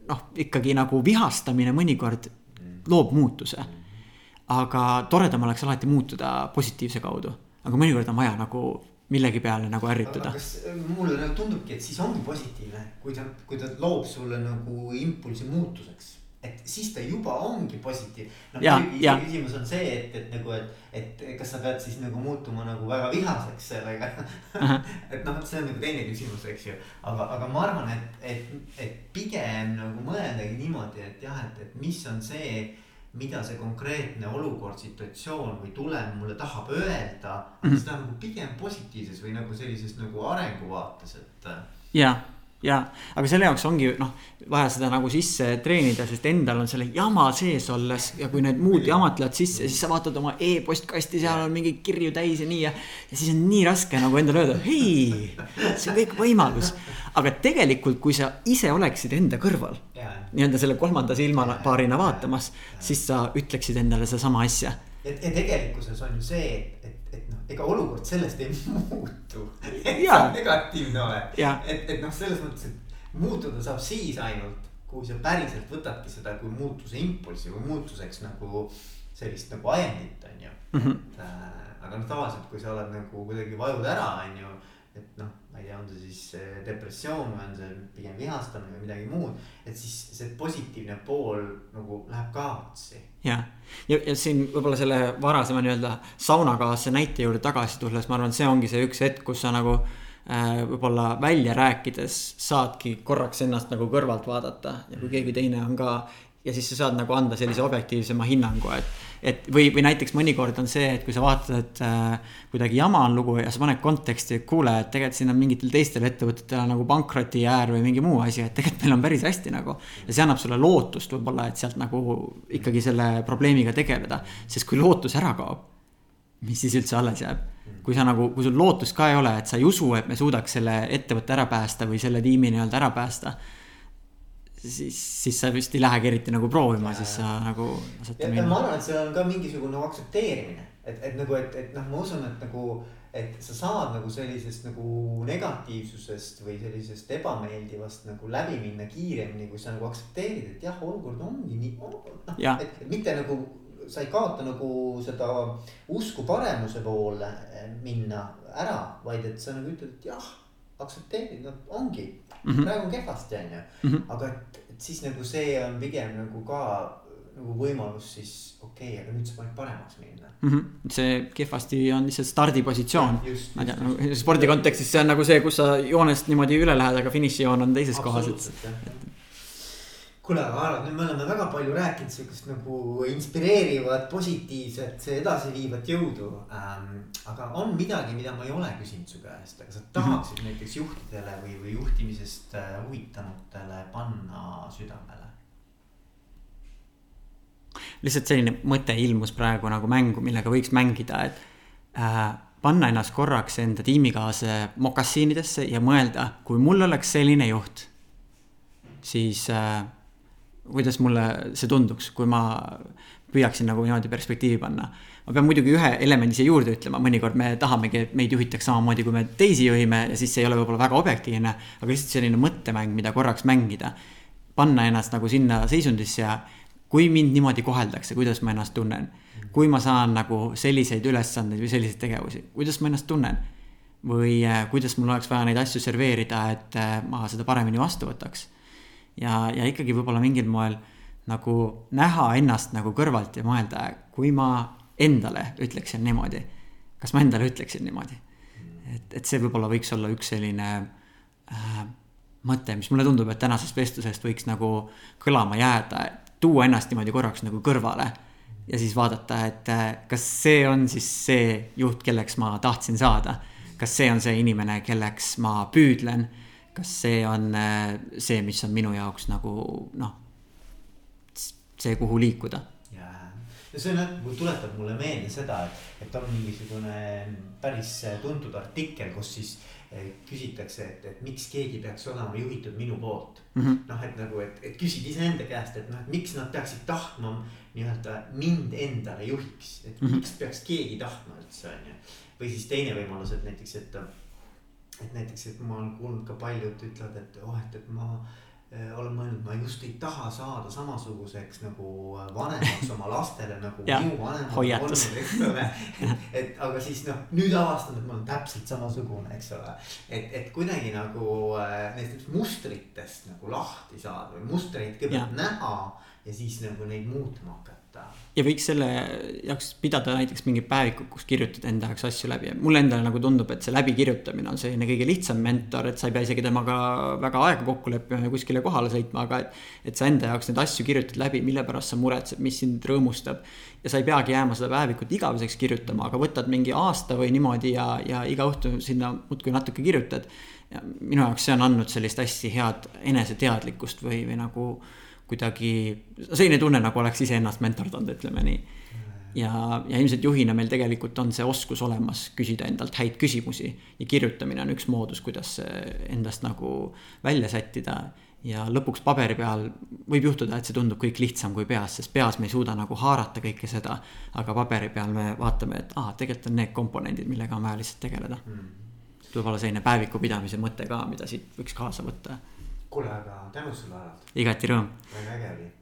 B: noh ikkagi nagu vihastamine mõnikord loob muutuse. aga toredam oleks alati muutuda positiivse kaudu aga mõnikord on vaja nagu millegi peale nagu ärrituda.
A: kas äh, mulle nagu tundubki, et siis ongi positiivne, kui ta, kui ta loob sulle nagu impulsi muutuseks. et siis ta juba ongi positiivne. noh, muidugi küsimus on see, et, et nagu, et, et kas sa pead siis nagu muutuma nagu väga vihaseks sellega et noh, see on nagu teine küsimus, eks ju. aga, aga ma arvan, et, et, et pigem nagu mõeldagi niimoodi, et jah, et, et mis on see mida see konkreetne olukord, situatsioon või tulem mulle tahab öelda mm, -hmm. seda nagu pigem positiivses või nagu sellises nagu arenguvaates, et.
B: ja, ja, aga selle jaoks ongi noh, vaja seda nagu sisse treenida, sest endal on selle jama sees olles ja kui need muud jamad tulevad sisse, siis sa vaatad oma e-postkasti, seal on mingeid kirju täis ja nii ja. ja siis on nii raske nagu endale öelda, hei, see on kõik võimalus. aga tegelikult, kui sa ise oleksid enda kõrval nii-öelda selle kolmanda silmapaarina vaatamas, siis sa ütleksid endale sedasama asja.
A: ja, ja tegelikkuses on ju see, et, et, ega olukord sellest ei muutu. et sa negatiivne oled, et, et noh, selles mõttes, et muutuda saab siis ainult, kui sa päriselt võtadki seda kui muutuse impulssi või muutuseks nagu sellist nagu ajendit, on ju mm. -hmm. et äh, aga noh, tavaliselt, kui sa oled nagu kuidagi vajud ära, on ju et noh, ma ei tea, on see siis depressioon või on see pigem vihastamine või midagi muud. et siis see positiivne pool nagu läheb kaotsi.
B: jah, ja, ja, ja siin võib-olla selle varasema nii-öelda saunakaaslase näite juurde tagasi tulles, ma arvan, see ongi see üks hetk, kus sa nagu äh, võib-olla välja rääkides saadki korraks ennast nagu kõrvalt vaadata ja kui keegi teine on ka ja siis sa saad nagu anda sellise objektiivsema hinnangu, et, et või, või näiteks mõnikord on see, et kui sa vaatad, et äh, kuidagi jama on lugu ja sa paned konteksti, et kuule, et tegelikult siin on mingitel teistel ettevõtetel nagu pankroti äär või mingi muu asi, et tegelikult meil on päris hästi nagu. ja see annab sulle lootust võib-olla, et sealt nagu ikkagi selle probleemiga tegeleda, sest kui lootus ära kaob, mis siis üldse alles jääb? kui sa nagu, kui sul lootust ka ei ole, et sa ei usu, et me suudaks selle ettevõtte ära päästa või selle tiimi nii-öelda ära päästa siis, siis sa vist ei lähegi eriti nagu proovima, siis sa nagu.
A: ma arvan, et seal on ka mingisugune aktsepteerimine, et, et nagu, et, et noh, ma usun, et nagu. et sa saad nagu sellisest nagu negatiivsusest või sellisest ebameeldivast nagu läbi minna kiiremini, kui sa nagu aktsepteerid, et jah, olukord ongi nii no,. et, et mitte nagu sa ei kaota nagu seda usku paremuse poole minna ära, vaid et sa nagu ütled, et jah aktsepteerid, no ongi mm, -hmm. praegu on kehvasti, on ju. Mhm. aga et, et siis nagu see on pigem nagu ka nagu võimalus siis okei okay,, aga nüüd sa paned paremaks minna
B: mm. -hmm. see kehvasti on lihtsalt stardipositsioon. ma ei tea, nagu spordi kontekstis see on nagu see, kus sa joonest niimoodi üle lähed, aga finišijoon on teises kohas, et, et
A: kuule, aga Alar, nüüd me oleme väga palju rääkinud sihukest nagu inspireerivat, positiivset, edasiviivat jõudu ähm,. aga on midagi, mida ma ei ole küsinud su käest, aga sa tahaksid mm -hmm. näiteks juhtidele või, või juhtimisest äh, huvitanutele panna südamele?
B: lihtsalt selline mõte ilmus praegu nagu mängu, millega võiks mängida, et äh, panna ennast korraks enda tiimikaaslase mokassiinidesse ja mõelda, kui mul oleks selline juht, siis äh, kuidas mulle see tunduks, kui ma püüaksin nagu niimoodi perspektiivi panna. ma pean muidugi ühe elemendi siia juurde ütlema, mõnikord me tahamegi, et meid juhitaks samamoodi, kui me teisi juhime ja siis see ei ole võib-olla väga objektiivne, aga lihtsalt selline mõttemäng, mida korraks mängida. panna ennast nagu sinna seisundisse ja kui mind niimoodi koheldakse, kuidas ma ennast tunnen. kui ma saan nagu selliseid ülesandeid või selliseid tegevusi, kuidas ma ennast tunnen või äh, kuidas mul oleks vaja neid asju serveerida, et äh, ma seda paremini vastu võtaks. Ja, ja ikkagi võib-olla mingil moel nagu näha ennast nagu kõrvalt ja mõelda, kui ma endale ütleksin niimoodi. kas ma endale ütleksin niimoodi? et, et see võib-olla võiks olla üks selline äh, mõte, mis mulle tundub, et tänasest vestlusest võiks nagu kõlama jääda, tuua ennast niimoodi korraks nagu kõrvale. ja siis vaadata, et äh, kas see on siis see juht, kelleks ma tahtsin saada. kas see on see inimene, kelleks ma püüdlen kas see on äh, see, mis on minu jaoks nagu noh, see, kuhu liikuda.
A: ja see on, tuletab mulle meelde seda, et, et on mingisugune päris tuntud artikkel, kus siis eh, küsitakse, et, et miks keegi peaks olema juhitud minu poolt mm -hmm.. noh, et nagu, et, et küsid iseenda käest, et noh, et miks nad peaksid tahtma nii-öelda mind endale juhiks, et mm -hmm. miks peaks keegi tahtma üldse on ju. või siis teine võimalus, et näiteks, et, et näiteks, et ma olen kuulnud ka paljud ütlevad, et oh, et, et ma Äh, olen mõelnud, ma just ei taha saada samasuguseks nagu äh, vanemaks oma lastele nagu minu vanemad on olnud, eks ole. et aga siis noh, nüüd avastan, et ma olen täpselt samasugune, eks ole. et, et kuidagi nagu äh, nendest mustritest nagu lahti saada või mustreid kõigepealt näha ja siis nagu neid muutma hakata
B: ja võiks selle jaoks pidada näiteks mingit päevikut, kus kirjutada enda jaoks asju läbi ja mulle endale nagu tundub, et see läbikirjutamine on selline kõige lihtsam mentor, et sa ei pea isegi temaga väga aega kokku leppima ja kuskile kohale sõitma, aga et. et sa enda jaoks neid asju kirjutad läbi, mille pärast sa muretsed, mis sind rõõmustab. ja sa ei peagi jääma seda päevikut igaveseks kirjutama, aga võtad mingi aasta või niimoodi ja, ja iga õhtu sinna muudkui natuke kirjutad. minu jaoks see on andnud sellist hästi head eneseteadlikkust või, või nagu kuidagi, selline tunne, nagu oleks iseennast mentordanud, ütleme nii. ja, ja ilmselt juhina meil tegelikult on see oskus olemas küsida endalt häid küsimusi ja kirjutamine on üks moodus, kuidas endast nagu välja sättida ja lõpuks paberi peal võib juhtuda, et see tundub kõik lihtsam kui peas, sest peas me ei suuda nagu haarata kõike seda. aga paberi peal me vaatame, et aa, tegelikult on need komponendid, millega on vaja lihtsalt tegeleda mm.. võib-olla selline päeviku pidamise mõte ka, mida siit võiks kaasa võtta
A: kuule, aga tänud sulle, Harald.
B: igati rõõm.
A: väga äge oli, aitäh